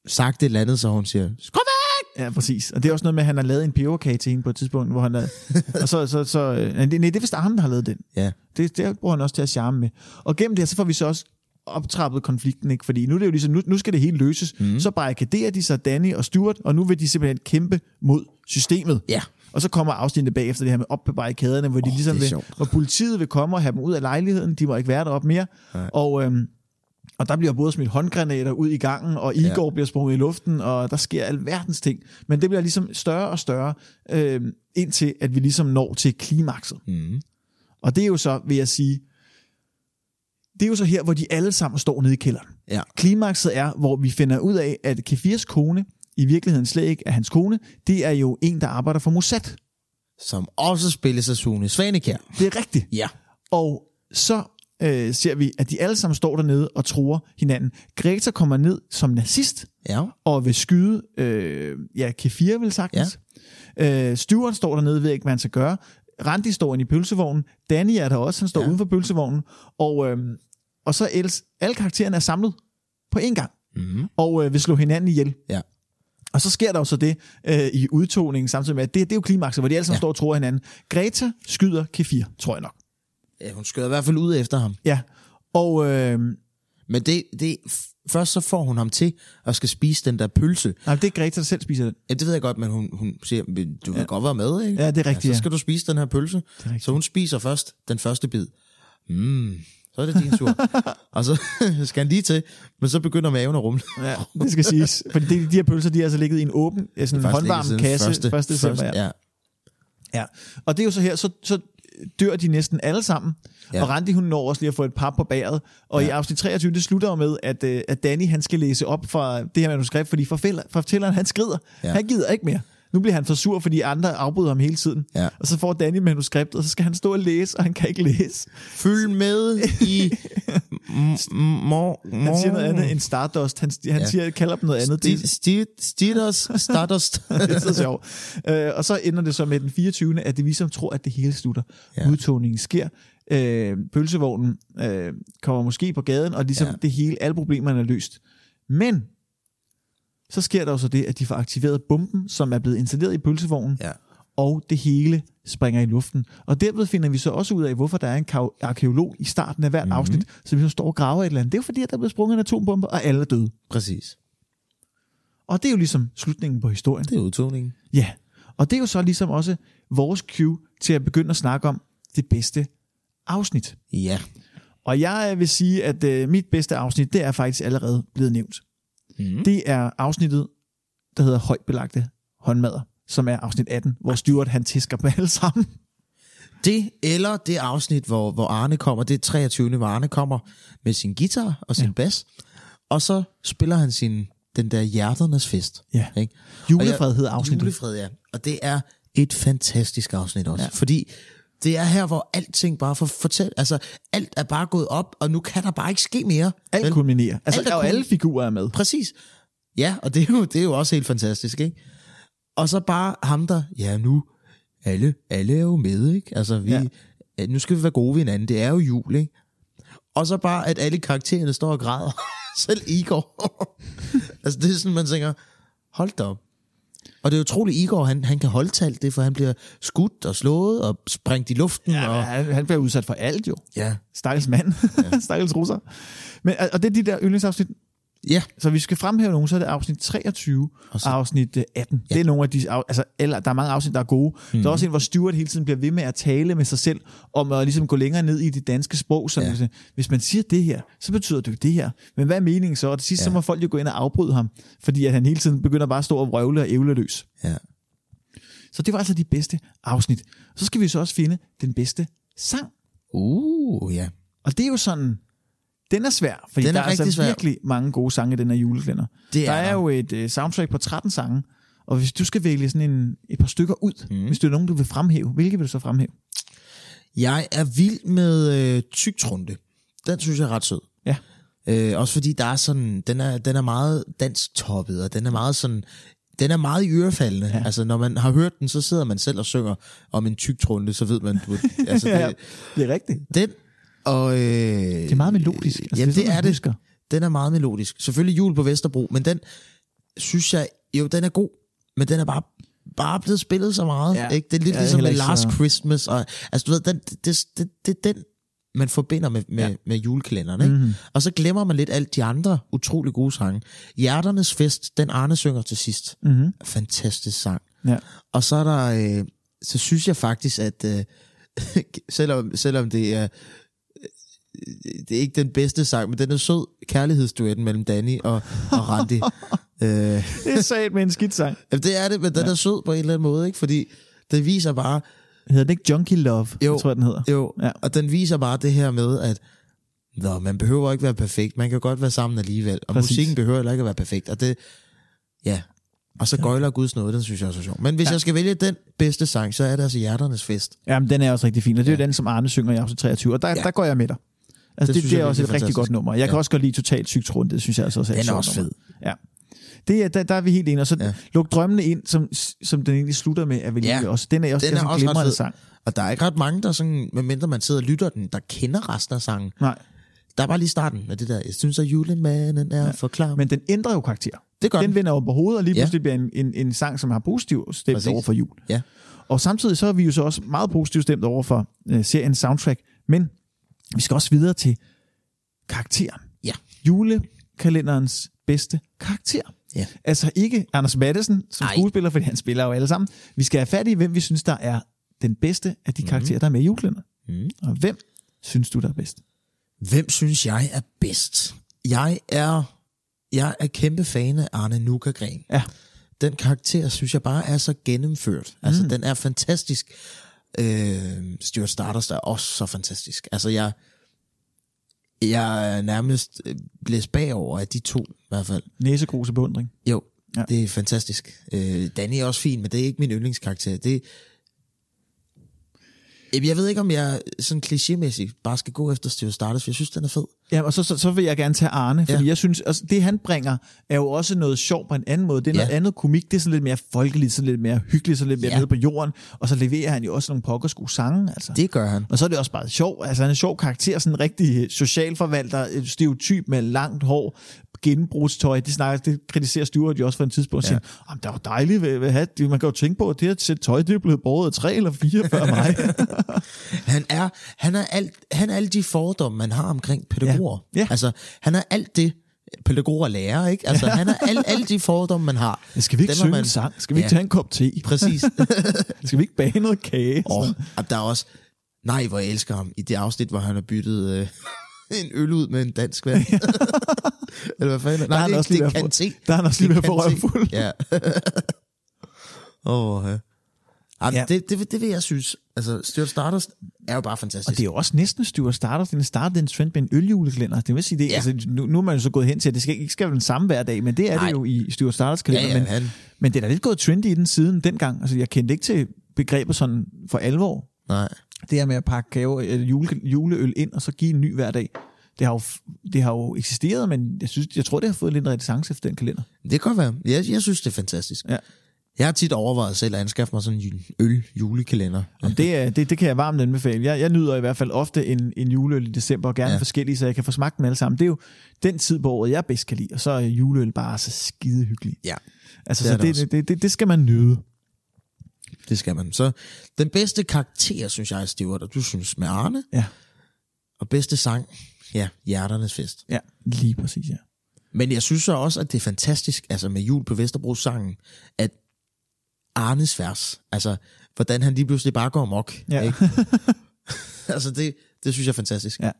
sagt et eller andet, så hun siger, væk! Ja, præcis. Og det er også noget med, at han har lavet en peberkage til hende på et tidspunkt, hvor han er... og så, så, så, øh, nej, det, nej, det er vist Arne, der har lavet den. Ja. Det, det bruger han også til at charme med. Og gennem det her, så får vi så også optrappet konflikten, ikke? Fordi nu er det jo ligesom, nu, nu skal det hele løses. Mm. Så barrikaderer de sig, Danny og Stuart, og nu vil de simpelthen kæmpe mod systemet. Ja. Og så kommer afsnittet bagefter det her med op på barrikaderne, hvor de Åh, ligesom vil, hvor politiet vil komme og have dem ud af lejligheden. De må ikke være deroppe mere. Og, øhm, og der bliver både smidt håndgranater ud i gangen, og Igor ja. bliver sprunget i luften, og der sker alverdens ting. Men det bliver ligesom større og større, øh, indtil at vi ligesom når til klimakset. Mm. Og det er jo så, vil jeg sige, det er jo så her, hvor de alle sammen står nede i kælderen. Ja. Klimakset er, hvor vi finder ud af, at Kefirs kone i virkeligheden slet ikke er hans kone. Det er jo en, der arbejder for Mossad. Som også spilles af Sune Svanekær. Det er rigtigt. Ja. Og så øh, ser vi, at de alle sammen står dernede og tror hinanden. Greta kommer ned som nazist Ja. og vil skyde, øh, ja, Kefir vil sagtens. Ja. Øh, Stuart står dernede, ved ikke, hvad han skal gøre. Randi står inde i pølsevognen. Danny er der også, han står ja. Ja. uden for pølsevognen. Og, øh, og så ellers, alle karaktererne er samlet på én gang, Mm. og øh, vil slå hinanden ihjel. Ja. Og så sker der jo så det øh, i udtoningen, samtidig med, at det, det er jo klimakset, hvor de alle sammen ja. Ja. står og tror hinanden. Greta skyder Kefir, tror jeg nok. ja. Hun skød i hvert fald ud efter ham. Ja, og øh, Men det, det, først så får hun ham til at skal spise den der pølse. nej, det er Greta, der selv spiser den. Ja, det ved jeg godt, men hun, hun siger, "Men du vil Ja. ja. godt være med, ikke? Ja, det er rigtigt, Ja, ja. så skal du spise den her pølse. Så hun spiser først den første bid. Mm, så er det din tur. og så skal han lige til, men så begynder maven at rumle. Ja, det skal siges. Fordi de, de her pølser, de har altså ligget i en åben, sådan en håndvarm kasse første, første december. Ja. ja. ja. Og det er jo så her, så, så dør de næsten alle sammen. Ja. Og Randi, hun når også lige at få et par på bæret. Og ja. i afsnit 23, det slutter jo med, at, øh, at Danny, han skal læse op fra det her manuskript, fordi forfælder- fortælleren, han skrider. Ja. Han gider ikke mere. Nu bliver han for sur, fordi andre afbryder ham hele tiden. Ja. Og så får Danny manuskriptet, og så skal han stå og læse, og han kan ikke læse. Følg med i Han siger noget andet end Stardust. Han, han Ja. siger, kalder dem noget andet. Stardust. Stardust. det er så sjovt. Øh, og så ender det så med den 24. at det vi som tror, at det hele slutter. Ja. Udtogningen sker. Øh, pølsevognen øh, kommer måske på gaden, og ligesom. Ja. det hele, alle problemerne er løst. Men så sker der jo så det, at de får aktiveret bomben, som er blevet installeret i pølsevognen, ja. og det hele springer i luften. Og derved finder vi så også ud af, hvorfor der er en arkeolog i starten af hvert mm-hmm. afsnit, som vi så står og graver et eller andet. Det er jo fordi, at der er blevet sprunget en atombombe, og alle er døde. Præcis. Og det er jo ligesom slutningen på historien. Det er udtogningen. Ja, og det er jo så ligesom også vores cue til at begynde at snakke om det bedste afsnit. Ja. Og jeg vil sige, at øh, mit bedste afsnit, det er faktisk allerede blevet nævnt. Mm. Det er afsnittet, der hedder højt belagte håndmadder, som er afsnit 18, hvor Stuart han tisker på alle sammen. Det, eller det afsnit, hvor, hvor Arne kommer, det er 23. hvor Arne kommer med sin guitar og sin Ja. bas, og så spiller han sin, den der hjerternes fest. Ja. Ikke? Julefred Og hedder afsnittet. Julefred, ja. Og det er et fantastisk afsnit også, ja. fordi det er her, hvor alting bare får fortæl, altså alt er bare gået op, og nu kan der bare ikke ske mere. Alt Vel? kulminerer. Altså, Alt er kul- alle figurer er med. Præcis. Ja, og det er, jo, det er jo også helt fantastisk, ikke? Og så bare ham der, ja nu, alle, alle er jo med, ikke? Altså vi, ja. nu skal vi være gode ved hinanden, det er jo jul, ikke? Og så bare, at alle karaktererne står og græder. Selv Igor. altså det er sådan, man tænker, hold da op. Og det er utroligt, Igor, han, han kan holde til alt det, for han bliver skudt og slået og sprængt i luften. Ja, og, han, han bliver udsat for alt jo. ja. Stakkels mand. Ja. Stakkels russer. Men, og det er de der yndlingsafsnit. Ja. Så vi skal fremhæve nogle, så er det afsnit 23 og, så- afsnit øh, 18. Ja. Det er nogle af de, altså, eller, der er mange afsnit, der er gode. Mm. Der er også en, hvor Stuart hele tiden bliver ved med at tale med sig selv, om at ligesom gå længere ned i det danske sprog. Så Ja. ja. hvis man siger det her, så betyder det jo det her. Men hvad er meningen så? Og til sidst, ja. så må folk jo gå ind og afbryde ham, fordi at han hele tiden begynder bare at stå og vrøvle og ævle løs. ja. Så det var altså de bedste afsnit. Så skal vi så også finde den bedste sang. Uh, ja. Og det er jo sådan, den er svær, fordi Den er der er altså svær. virkelig mange gode sange i den her julekalender. Det der er er, der. jo et uh, soundtrack på 13 sange, og hvis du skal vælge sådan en, et par stykker ud, mm. hvis det er nogen, du vil fremhæve, hvilke vil du så fremhæve? Jeg er vild med øh, tygtrunde. Den synes jeg er ret sød. Ja. Øh, også fordi der er sådan, den er, den er meget dansk toppet, og den er meget sådan, den er meget ørefaldende. Ja. Altså, når man har hørt den, så sidder man selv og synger om en tygtrunde, så ved man, du, altså, ja, det, det er rigtigt. den, og... Øh, Det er meget melodisk. Altså, ja, det, det er det. husker. Den er meget melodisk. Selvfølgelig jul på Vesterbro, men den synes jeg, jo, den er god, men den er bare bare blevet spillet så meget. Ja. Ikke? Det er lidt Ja, ligesom med Last så- Christmas. Og, altså, du ved, den, det, det, det, er den, man forbinder med, med, Ja. ja. med julekalenderen. Ikke? Mm-hmm. Og så glemmer man lidt alt de andre utrolig gode sange. Hjerternes Fest, den Arne synger til sidst. Mm-hmm. Fantastisk sang. Ja. Og så er der, øh, så synes jeg faktisk, at øh, selvom, selvom det er, øh, det er ikke den bedste sang, men den er sød kærlighedsduetten mellem Danny og, og Randy. øh, Det er sat med en skidt sang. jamen, det er det, men den ja. er sød på en eller anden måde, ikke? fordi det viser bare, Hedder den ikke Junkie Love? Jo. Jeg tror jeg, den hedder. jo, Ja. ja. og den viser bare det her med, at Nå, man behøver ikke være perfekt, man kan godt være sammen alligevel, og Præcis. Musikken behøver heller ikke at være perfekt, og det, ja, og så gøjler Guds noget, den synes jeg også er sjov. Men hvis Ja. ja. jeg skal vælge den bedste sang, så er det altså Hjerternes Fest. Jamen, den er også rigtig fin, og det er jo den, som Arne synger i afsnit 23, og der, ja. Ja. der går jeg med dig. Altså, det, Det det, er jeg også et er rigtig godt fantastisk. nummer. Jeg kan Ja. også godt lide Totalt Sygt Rundt, det synes jeg altså også er Den er også fed. Ja. Det er, der, der er vi helt enige. Og så ja. Luk drømmene ind, som, som den egentlig slutter med, er vel Ja. også. Den er også, Den er en også glimrende sang. Og der er ikke ret mange, der sådan, medmindre man sidder og lytter den, der kender resten af sangen. Nej, Der er bare lige starten med det der, jeg synes, at julemanden er ja. for klar. Men men den ændrer jo karakter. det gør Den den. vender over på hovedet, og lige Ja. pludselig bliver en, en, en sang, som har positiv stemt Præcis. over for jul. Ja. Og samtidig så er vi jo så også meget positivt stemt over for øh, seriens soundtrack, men vi skal også videre til karakteren. Ja. Julekalenderens bedste karakter. Ja. Altså ikke Anders Madsen som Ej. skuespiller, fordi han spiller jo alle sammen. Vi skal have fat i, hvem vi synes, der er den bedste af de karakterer, der er med i julekalenderen. Mm. Og hvem synes du, der er bedst? Hvem synes jeg er bedst? Jeg er, jeg er kæmpe fan af Arne Nukagren. Ja. Den karakter, synes jeg bare er så gennemført. Altså, den er fantastisk. Øh, Stuart Stardust er også så fantastisk. Altså, jeg, jeg er nærmest blæst bagover af de to, i hvert fald. Næsegrus beundring. Jo, Ja. det er fantastisk. Øh, Danny er også fin, men det er ikke min yndlingskarakter. Det jeg ved ikke, om jeg sådan klichémæssigt bare skal gå efter Stuart Stardust, for jeg synes, den er fed. Ja, og så, så, så vil jeg gerne tage Arne, fordi ja. Jeg synes, altså, det han bringer, er jo også noget sjovt på en anden måde. Det er noget Ja. andet komik, det er sådan lidt mere folkeligt, sådan lidt mere hyggeligt, sådan lidt mere Ja. nede på jorden, og så leverer han jo også nogle pokkersko sange, altså. Det gør han. Og så er det også bare sjov, altså han er en sjov karakter, sådan en rigtig socialforvalter, stereotyp med langt hår, gennembrudstøj, det, snakker, det kritiserer Stuart jo også for en tidspunkt, og Ja. siger, "Jamen, det er jo dejligt ved, ved at have, man kan jo tænke på, at det her sæt tøj, det er blevet båret af tre eller fire før mig. Han er, han er, alt, han er alle de fordomme, man har omkring pædagoger. Ja. Ja. Altså, han er alt det, pædagoger lærer, ikke? Altså, han er al, alle de fordomme, man har. Skal vi ikke Dem har synge man- en sang? Skal vi ikke Ja. tage en kop te? Præcis. Skal vi ikke bage noget kage? Og, og der er også... Nej, hvor jeg elsker ham. I det afsnit, hvor han har byttet øh, en øl ud med en dansk vand. Eller hvad fanden? Der er han det, også lige ved er at få- der er han også lige Det ved at få røvfuld. Ja. Åh, oh, ja. Jamen, Ja. det, det, det vil jeg synes. Altså, Stuart Stardust er jo bare fantastisk. Og det er jo også næsten Stuart Starter. Den startede en trend med en øljulekalender. Det vil sige, det, ja. Altså, nu, nu er man jo så gået hen til, at det skal, ikke skal være den samme hver dag, men det er Nej. det Nej. jo i Stuart Starters kalender. Ja, ja, men, han- men det er da lidt gået trendy i den siden dengang. Altså, jeg kendte ikke til begrebet sådan for alvor. Nej. Det her med at pakke gave, jule, juleøl ind, og så give en ny hver dag. Det har, jo, det har jo eksisteret, men jeg, synes, jeg tror, det har fået lidt en renaissance efter den kalender. Det kan godt være. Jeg, jeg synes, det er fantastisk. Ja. Jeg har tit overvejet selv at anskaffe mig sådan en øl-julekalender. Jamen, det, er, det, det kan jeg varmt anbefale. Jeg, jeg nyder i hvert fald ofte en, en juleøl i december, og gerne ja. Forskellige, så jeg kan få smagt dem alle sammen. Det er jo den tid på året, jeg bedst kan lide, og så er juleøl bare så skide hyggelig. Ja, Altså, Det så det det, det, det, det skal man nyde. det skal man. Så den bedste karakter, synes jeg, er Stewart, og du synes med Arne. Ja. Og bedste sang, ja, Hjerternes Fest. Ja, lige præcis, ja. Men jeg synes så også, at det er fantastisk, altså med jul på Vesterbro sangen, at Arnes vers, altså hvordan han lige pludselig bare går mok. Ja. Ikke? altså det, det synes jeg er fantastisk. Ja.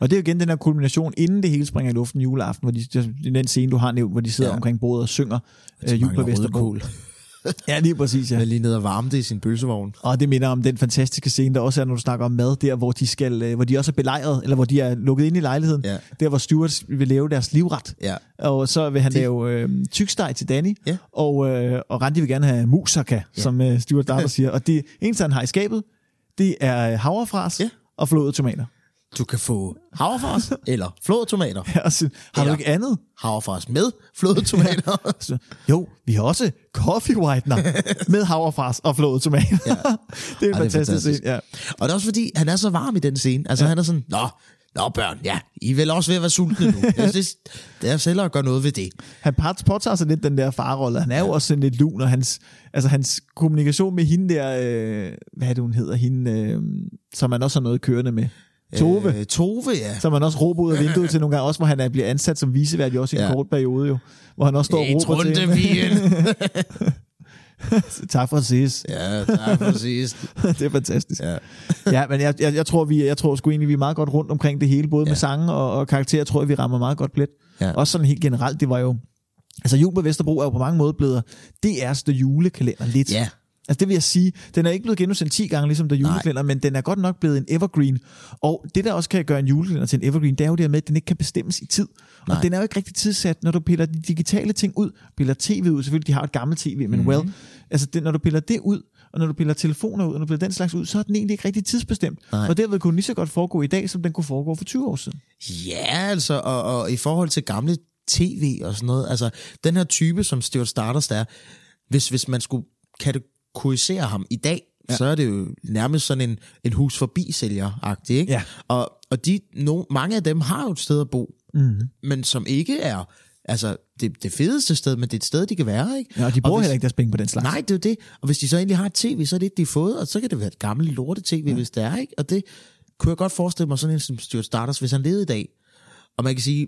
Og det er jo igen den her kulmination, inden det hele springer i luften juleaften, hvor de, er den scene, du har nævnt, hvor de sidder ja. Omkring bordet og synger øh, jul på Vesterbro. Ja, lige præcis, ja. Er lige nede og varme det i sin pølsevogn. Og det minder om den fantastiske scene, der også er, når du snakker om mad, der hvor de, skal, øh, hvor de også er belejret, eller hvor de er lukket ind i lejligheden. Ja. Der hvor Stuart vil lave deres livret. Ja. Og så vil han Det- lave øh, tyksteg til Danny, Ja. og, øh, og Randi vil gerne have musaka, ja. som øh, Stuart Darter siger. Og det eneste, han har i skabet, det er havrefras Ja. og flåede tomater. Du kan få havrefars eller flådetomater. Og så, har du Ja. ikke andet? Havrefars med flådetomater. Så, jo, vi har også coffee whitener med havrefras og flåede tomater. Ja. det er en er fantastisk fantastisk. scene. Ja. og det er også fordi, han er så varm i den scene. Altså ja. han er sådan, nå, nå børn, ja, I er vel også ved at være sultne nu. Jeg synes, det er selv at gøre noget ved det. Han påtager sig lidt den der farrolle. Han er jo også sådan lidt lun, og hans, altså hans kommunikation med hende der, øh, hvad er det hun hedder, hende, øh, som man også har noget kørende med. Tove. Øh, Tove, ja. som man også råber ud af vinduet til nogle gange, også hvor han er, bliver ansat som visevært i også i en Ja. kort periode jo, hvor han også står og råber til tak for at ses. ja, tak præcis. det er fantastisk. Ja. ja, men jeg, jeg, jeg tror, vi, jeg tror sgu egentlig, vi er meget godt rundt omkring det hele, både ja. med sange og, og karakterer, tror jeg, vi rammer meget godt plet. Ja. Også sådan helt generelt, det var jo, altså jul på Vesterbro er jo på mange måder blevet DR's julekalender lidt. Ja. Altså det vil jeg sige, den er ikke blevet genudsendt 10 gange, ligesom der julekalender, men den er godt nok blevet en evergreen. Og det, der også kan gøre en julekalender til en evergreen, det er jo det her med, at den ikke kan bestemmes i tid. Og Nej. den er jo ikke rigtig tidssat, når du piller de digitale ting ud, piller tv ud, selvfølgelig, de har et gammelt tv, men mm-hmm. well, altså det, når du piller det ud, og når du piller telefoner ud, og når du piller den slags ud, så er den egentlig ikke rigtig tidsbestemt. Nej. Og derved kunne den lige så godt foregå i dag, som den kunne foregå for 20 år siden. Ja, altså, og, og i forhold til gamle tv og sådan noget, altså, den her type, som Stuart Stardust er, hvis, hvis man skulle kategorisere ham i dag, ja. så er det jo nærmest sådan en, en hus forbi sælger ikke? Ja. Og, og de, no, mange af dem har jo et sted at bo, Mm-hmm. men som ikke er altså, det, det fedeste sted, men det er et sted, de kan være, ikke? Ja, og de bruger hvis- heller ikke deres penge på den slags. Nej, det er det. Og hvis de så egentlig har et tv, så er det det, de har fået, og så kan det være et gammelt lorte-tv, ja. hvis det er, ikke? Og det kunne jeg godt forestille mig sådan en som Stuart Stardust, hvis han levede i dag. Og man kan sige,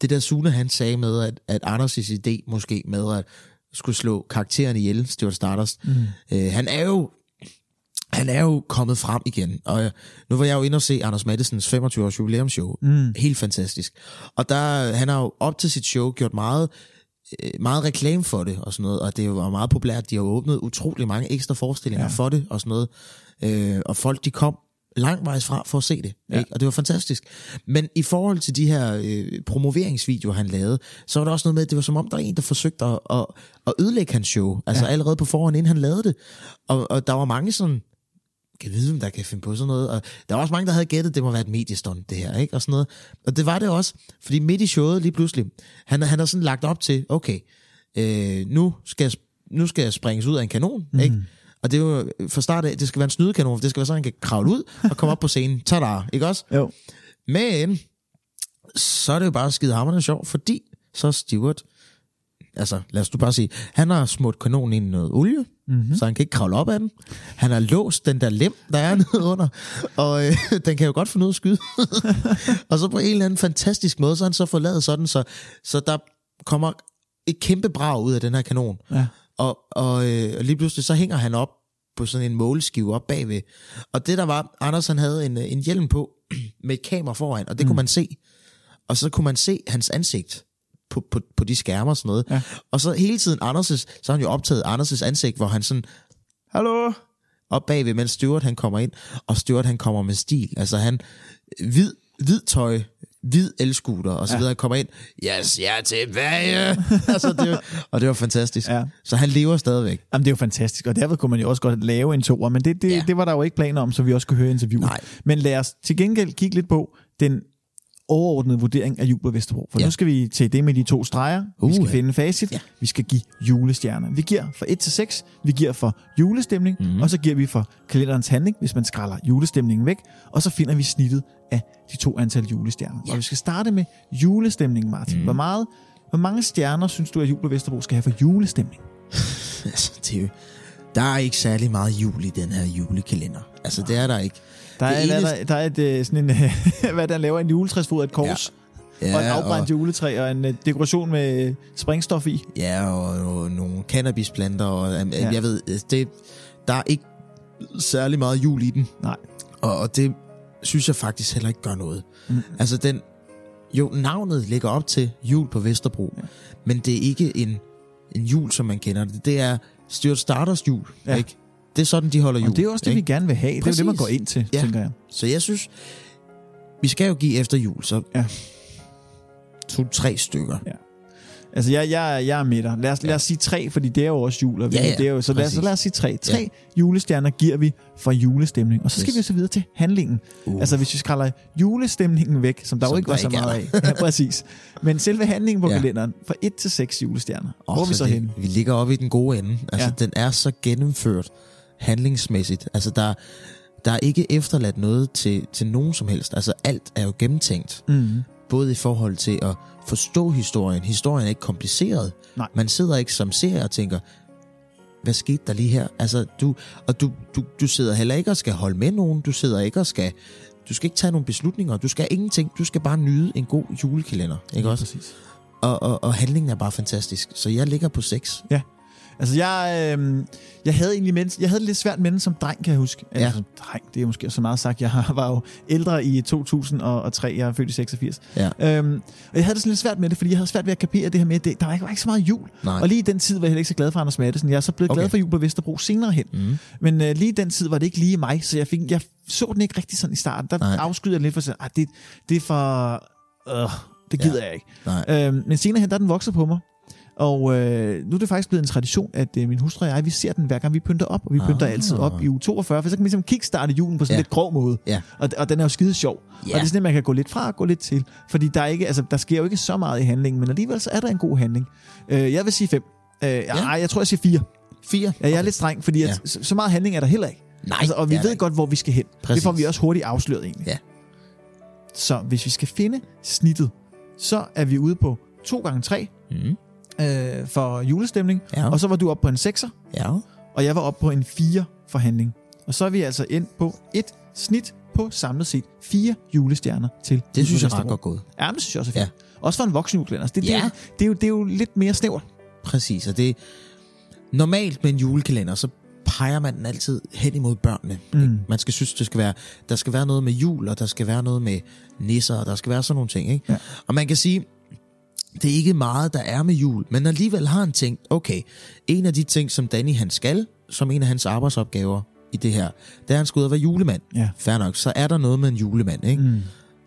det der Sune han sagde med, at, at Anders' idé måske med at skulle slå karakteren ihjel, Stuart Stardust, mm. øh, han er jo han er jo kommet frem igen, og øh, nu var jeg jo inde og se Anders Mattesens 25-års jubilæumsshow. Mm. Helt fantastisk. Og der, han har jo op til sit show gjort meget, øh, meget reklame for det og sådan noget, og det var meget populært. De har jo åbnet utrolig mange ekstra forestillinger ja. for det og sådan noget. Øh, og folk, de kom langvejs fra for at se det, ja. ikke? og det var fantastisk. Men i forhold til de her øh, promoveringsvideoer, han lavede, så var der også noget med, at det var som om, der var en, der forsøgte at, at, at ødelægge hans show, altså ja. allerede på forhånd, inden han lavede det. Og, og der var mange sådan, kan vide, hvem der kan finde på sådan noget. Og der var også mange, der havde gættet, det må være et mediestunt, det her, ikke? Og sådan noget. Og det var det også, fordi midt i showet lige pludselig, han, han har sådan lagt op til, okay, øh, nu, skal jeg, nu skal jeg springes ud af en kanon, mm. ikke? Og det er jo fra start af, det skal være en snydekanon, for det skal være sådan, han kan kravle ud og komme op på scenen. Tada, ikke også? Jo. Men så er det jo bare skide hammerende sjovt, fordi så Stewart, altså lad os nu bare sige, han har smurt kanonen ind i noget olie, mm-hmm. så han kan ikke kravle op af den. Han har låst den der lem, der er nede under, og øh, den kan jo godt få noget at skyde. og så på en eller anden fantastisk måde, så har han så fået lavet sådan, så, så der kommer et kæmpe brag ud af den her kanon. Ja. Og, og, øh, og lige pludselig så hænger han op på sådan en måleskive op bagved. Og det der var, Anders han havde en, øh, en hjelm på med et kamera foran, og det mm. kunne man se. Og så kunne man se hans ansigt på, på, på de skærme og sådan noget. Ja. Og så hele tiden Anders' så har han jo optaget Anders' ansigt, hvor han sådan, hallo, op bagved, mens Stuart han kommer ind, og Stuart han kommer med stil. Altså han, hvid, hvid tøj, hvid elskuter, og så videre, kommer ind, yes, jeg er tilbage. altså, det var, og det var fantastisk. Ja. Så han lever stadigvæk. Jamen, det er jo fantastisk, og derved kunne man jo også godt lave en toer, men det, det. Ja. det var der jo ikke planer om, så vi også kunne høre interviewet. Nej. Men lad os til gengæld kigge lidt på den overordnede vurdering af på Vesterbro. For Ja. nu skal vi til det med de to streger. Uh, vi skal ja. finde facit. Ja. Vi skal give julestjerner. Vi giver fra 1 til 6. Vi giver for julestemning. Mm. Og så giver vi for kalenderens handling, hvis man skræller julestemningen væk. Og så finder vi snittet af de to antal julestjerner. Ja. Og vi skal starte med julestemningen, Martin. Mm. Hvor, meget, hvor mange stjerner synes du, at på Vesterbro skal have for julestemning? Altså, det er jo, der er ikke særlig meget jul i den her julekalender. Altså, det er der ikke. Der er, Det eneste- der, der er et, øh, sådan en, hvad der laver en juletræsfod af et kors. Ja, og et afbrændt juletræ og en øh, dekoration med øh, springstof i. Ja, og, og nogle cannabisplanter, og um, Ja. ja. jeg ved, det, der er ikke særlig meget jul i den. Nej. Og, og det synes jeg faktisk heller ikke gør noget. Mm. Altså, den, jo, navnet ligger op til jul på Vesterbro, Ja. ja. men det er ikke en, en jul, som man kender det. Det er Stuart Starters jul, Ja. ja. ikke? Det er sådan, de holder jul. Og det er også det, ikke? vi gerne vil have. Det er jo det, man Præcis. går ind til, Ja. tænker jeg. Så jeg synes, vi skal jo give efter jul, så Ja. to-tre stykker. Altså, jeg, jeg, jeg er med dig. Lad os, lad os sige tre, fordi det er jo også jul. Og vi, Ja, ja, det er jo, så, lad, præcis. så lad os sige tre. Tre julestjerner giver vi for julestemning. Og så skal Yes. vi så videre til handlingen. Uh. Altså, hvis vi skræller julestemningen væk, som der Som jo ikke var så ikke meget af. Ja, præcis. Men selve handlingen på Ja. kalenderen, fra 1 til 6 julestjerner. Og Hvor er vi så det, henne? Vi ligger oppe i den gode ende. Altså, Ja. ja. den er så gennemført handlingsmæssigt. Altså, der, der er ikke efterladt noget til, til nogen som helst. Altså, alt er jo gennemtænkt. Mm. Både i forhold til at forstå historien. Historien er ikke kompliceret. Nej. Man sidder ikke som seer og tænker, hvad skete der lige her? Altså, du, og du, du, du sidder heller ikke og skal holde med nogen. Du sidder ikke og skal... Du skal ikke tage nogle beslutninger. Du skal ingenting. Du skal bare nyde en god julekalender. Ikke også? Præcis. Og, og, og handlingen er bare fantastisk. Så jeg ligger på 6. Altså, jeg, øh, jeg havde egentlig mens, jeg havde det lidt svært med den som dreng, kan jeg huske. Ja. Altså, dreng, det er måske så meget sagt. Jeg var jo ældre i 2003, jeg er født i 86. Ja. Øhm, og jeg havde det sådan lidt svært med det, fordi jeg havde svært ved at kapere det her med, at det, der var ikke, var ikke så meget jul. Nej. Og lige i den tid var jeg heller ikke så glad for Anders Mattesen. Jeg er så blevet okay. glad for jul på Vesterbro senere hen. Mm. Men øh, lige i den tid var det ikke lige mig, så jeg, fik, jeg så den ikke rigtig sådan i starten. Der Nej. afskyder jeg lidt for at sige, "Ej, det, det er for... Øh, det gider ja. jeg ikke. Nej. Øhm, men senere hen, der er den vokset på mig. Og øh, nu er det faktisk blevet en tradition, at øh, min hustru og jeg, vi ser den hver gang vi pynter op. Og vi pynter Ah. altid op i uge 42, for så kan vi ligesom kickstarte julen på sådan ja. Lidt grov måde. Ja. Og, og den er jo skide sjov. Ja. Og det er sådan, at man kan gå lidt fra og gå lidt til. Fordi der, er ikke, altså, der sker jo ikke så meget i handlingen, men alligevel så er der en god handling. Øh, jeg vil sige fem. Øh, ja. Ej, jeg tror, jeg siger fire. Fire. Ja, jeg er lidt streng, fordi at, Ja. så, så meget handling er der heller ikke. Nej, Altså, og vi ved der godt, hvor vi skal hen. Præcis. Det får vi også hurtigt afsløret egentlig. Ja. Så hvis vi skal finde snittet, så er vi ude på 2 gange 3 Mm. Øh, for julestemning. Ja. Og så var du oppe på en 6'er, ja. og jeg var oppe på en 4 for handling. Og så er vi altså endt på et snit på samlet set fire julestjerner til Det synes jeg er ret godt gået. Ja, men det synes jeg også er fint. Ja. Også for en voksen julekalender. Altså, Det, Ja. det, det, er jo, det, er jo, det er jo lidt mere snævert. Præcis, og det normalt med en julekalender, så peger man den altid hen imod børnene. Mm. Man skal synes, det skal være, der skal være noget med jul, og der skal være noget med nisser, og der skal være sådan nogle ting. Ikke? Ja. Og man kan sige, det er ikke meget, der er med jul, men alligevel har han tænkt, okay, en af de ting, som Danny han skal, som en af hans arbejdsopgaver i det her, det er, at han skal ud og være julemand. Ja. Fair nok, så er der noget med en julemand, ikke? Mm.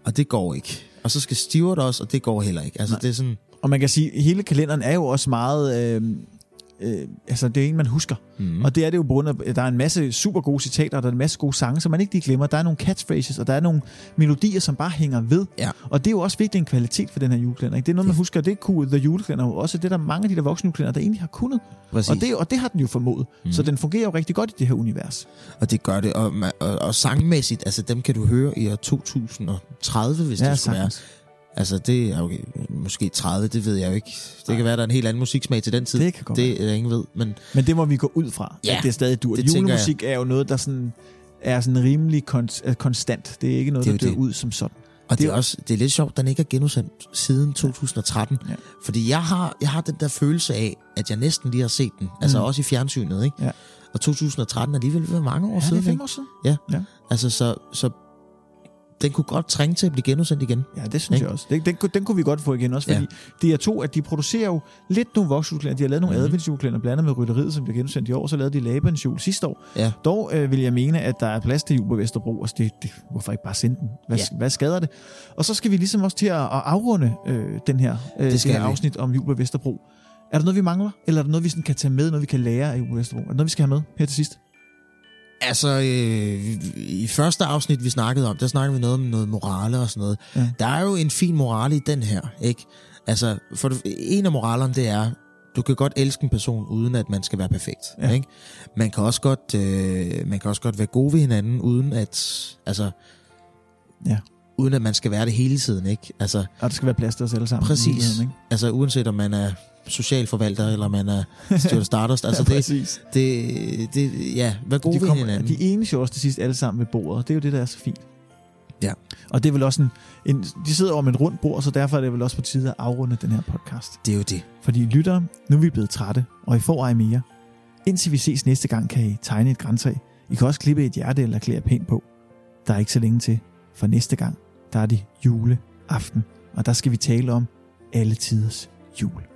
Og det går ikke. Og så skal Stewart også, og det går heller ikke. Altså, Nej. det er sådan... Og man kan sige, at hele kalenderen er jo også meget... Øh, øh, altså, det er en, man husker. Mm. Og det er det jo på grund af, at der er en masse super gode citater, og der er en masse gode sange, som man ikke lige glemmer. Der er nogle catchphrases, og der er nogle melodier, som bare hænger ved. Ja. Og det er jo også vigtigt en kvalitet for den her julekalender. Ikke? Det er noget, man husker, det cool, The Julekalender, og også det der er mange af de der voksne julekalender, der egentlig har kunnet. Præcis. Og det, og det har den jo formået. Mm. Så den fungerer jo rigtig godt i det her univers. Og det gør det. Og, og, og sangmæssigt, altså dem kan du høre i år 2030, hvis Ja, det skulle være. Altså det er okay, måske 30, det ved jeg jo ikke. Det kan være, der er en helt anden musiksmag til den tid. Det kan godt Det er ingen ved, men Men det må vi gå ud fra, Ja, at det er stadig dur. det Julemusik er jo noget, der sådan er sådan rimelig kon- øh, konstant. Det er ikke noget, Det er der dør det. ud som sådan. og det, Det er også det er lidt sjovt, at den ikke er genudsendt siden 2013. Ja. Fordi jeg har, jeg har den der følelse af, at jeg næsten lige har set den. Altså Mm. også i fjernsynet, ikke? Ja. Og 2013 er alligevel mange år Ja, det siden, er fem år siden. Altså så, så den kunne godt trænge til at blive genudsendt igen. Ja, det synes Ikke? jeg også. Den, den, kunne- den kunne vi godt få igen også, fordi ja. DR2, at de producerer jo lidt nogle voksenjulekalender. De har lavet nogle mm. Mhm. adventsjulekalender, blandt andet med Rytteriet, som bliver genudsendt i år. Så lavede de Labans jul sidste år. Ja. Dog øh, vil jeg mene, at der er plads til jul på Vesterbro. Altså, det, det, hvorfor ikke bare sende den? Hvad, Ja. hvad skader det? Og så skal vi ligesom også til at, at afrunde øh, den her, øh, det skal her vi. afsnit om jul på Vesterbro. Er der noget, vi mangler? Eller er der noget, vi sådan kan tage med, noget vi kan lære af jul på Vesterbro? Er der noget, vi skal have med her til sidst? Altså, øh, i første afsnit, vi snakkede om, der snakkede vi noget om noget morale og sådan noget. Ja. Der er jo en fin morale i den her, ikke? Altså, for en af moralerne, det er, du kan godt elske en person, uden at man skal være perfekt, Ja. ikke? Man kan, også godt, øh, man kan også godt være god ved hinanden, uden at, altså, Ja. uden at man skal være det hele tiden, ikke? Altså, Og der skal være plads til os alle sammen. Præcis. Ikke? altså uanset om man er socialforvalter, eller man er Stuart Stardust, altså ja, det, det, det, ja, vær god de, ved kommer, hinanden. de ene shows til sidst alle sammen ved bordet. Det er jo det, der er så fint. Ja. Og det er vel også en, en... De sidder om et rundt bord, så derfor er det vel også på tide at afrunde den her podcast. Det er jo det. Fordi lyttere, nu er vi blevet trætte, og I får ej mere. Indtil vi ses næste gang, kan I tegne et græntræ. I kan også klippe et hjerte eller klæde pænt på. Der er ikke så længe til, for næste gang, der er det juleaften, og der skal vi tale om alle tiders jul.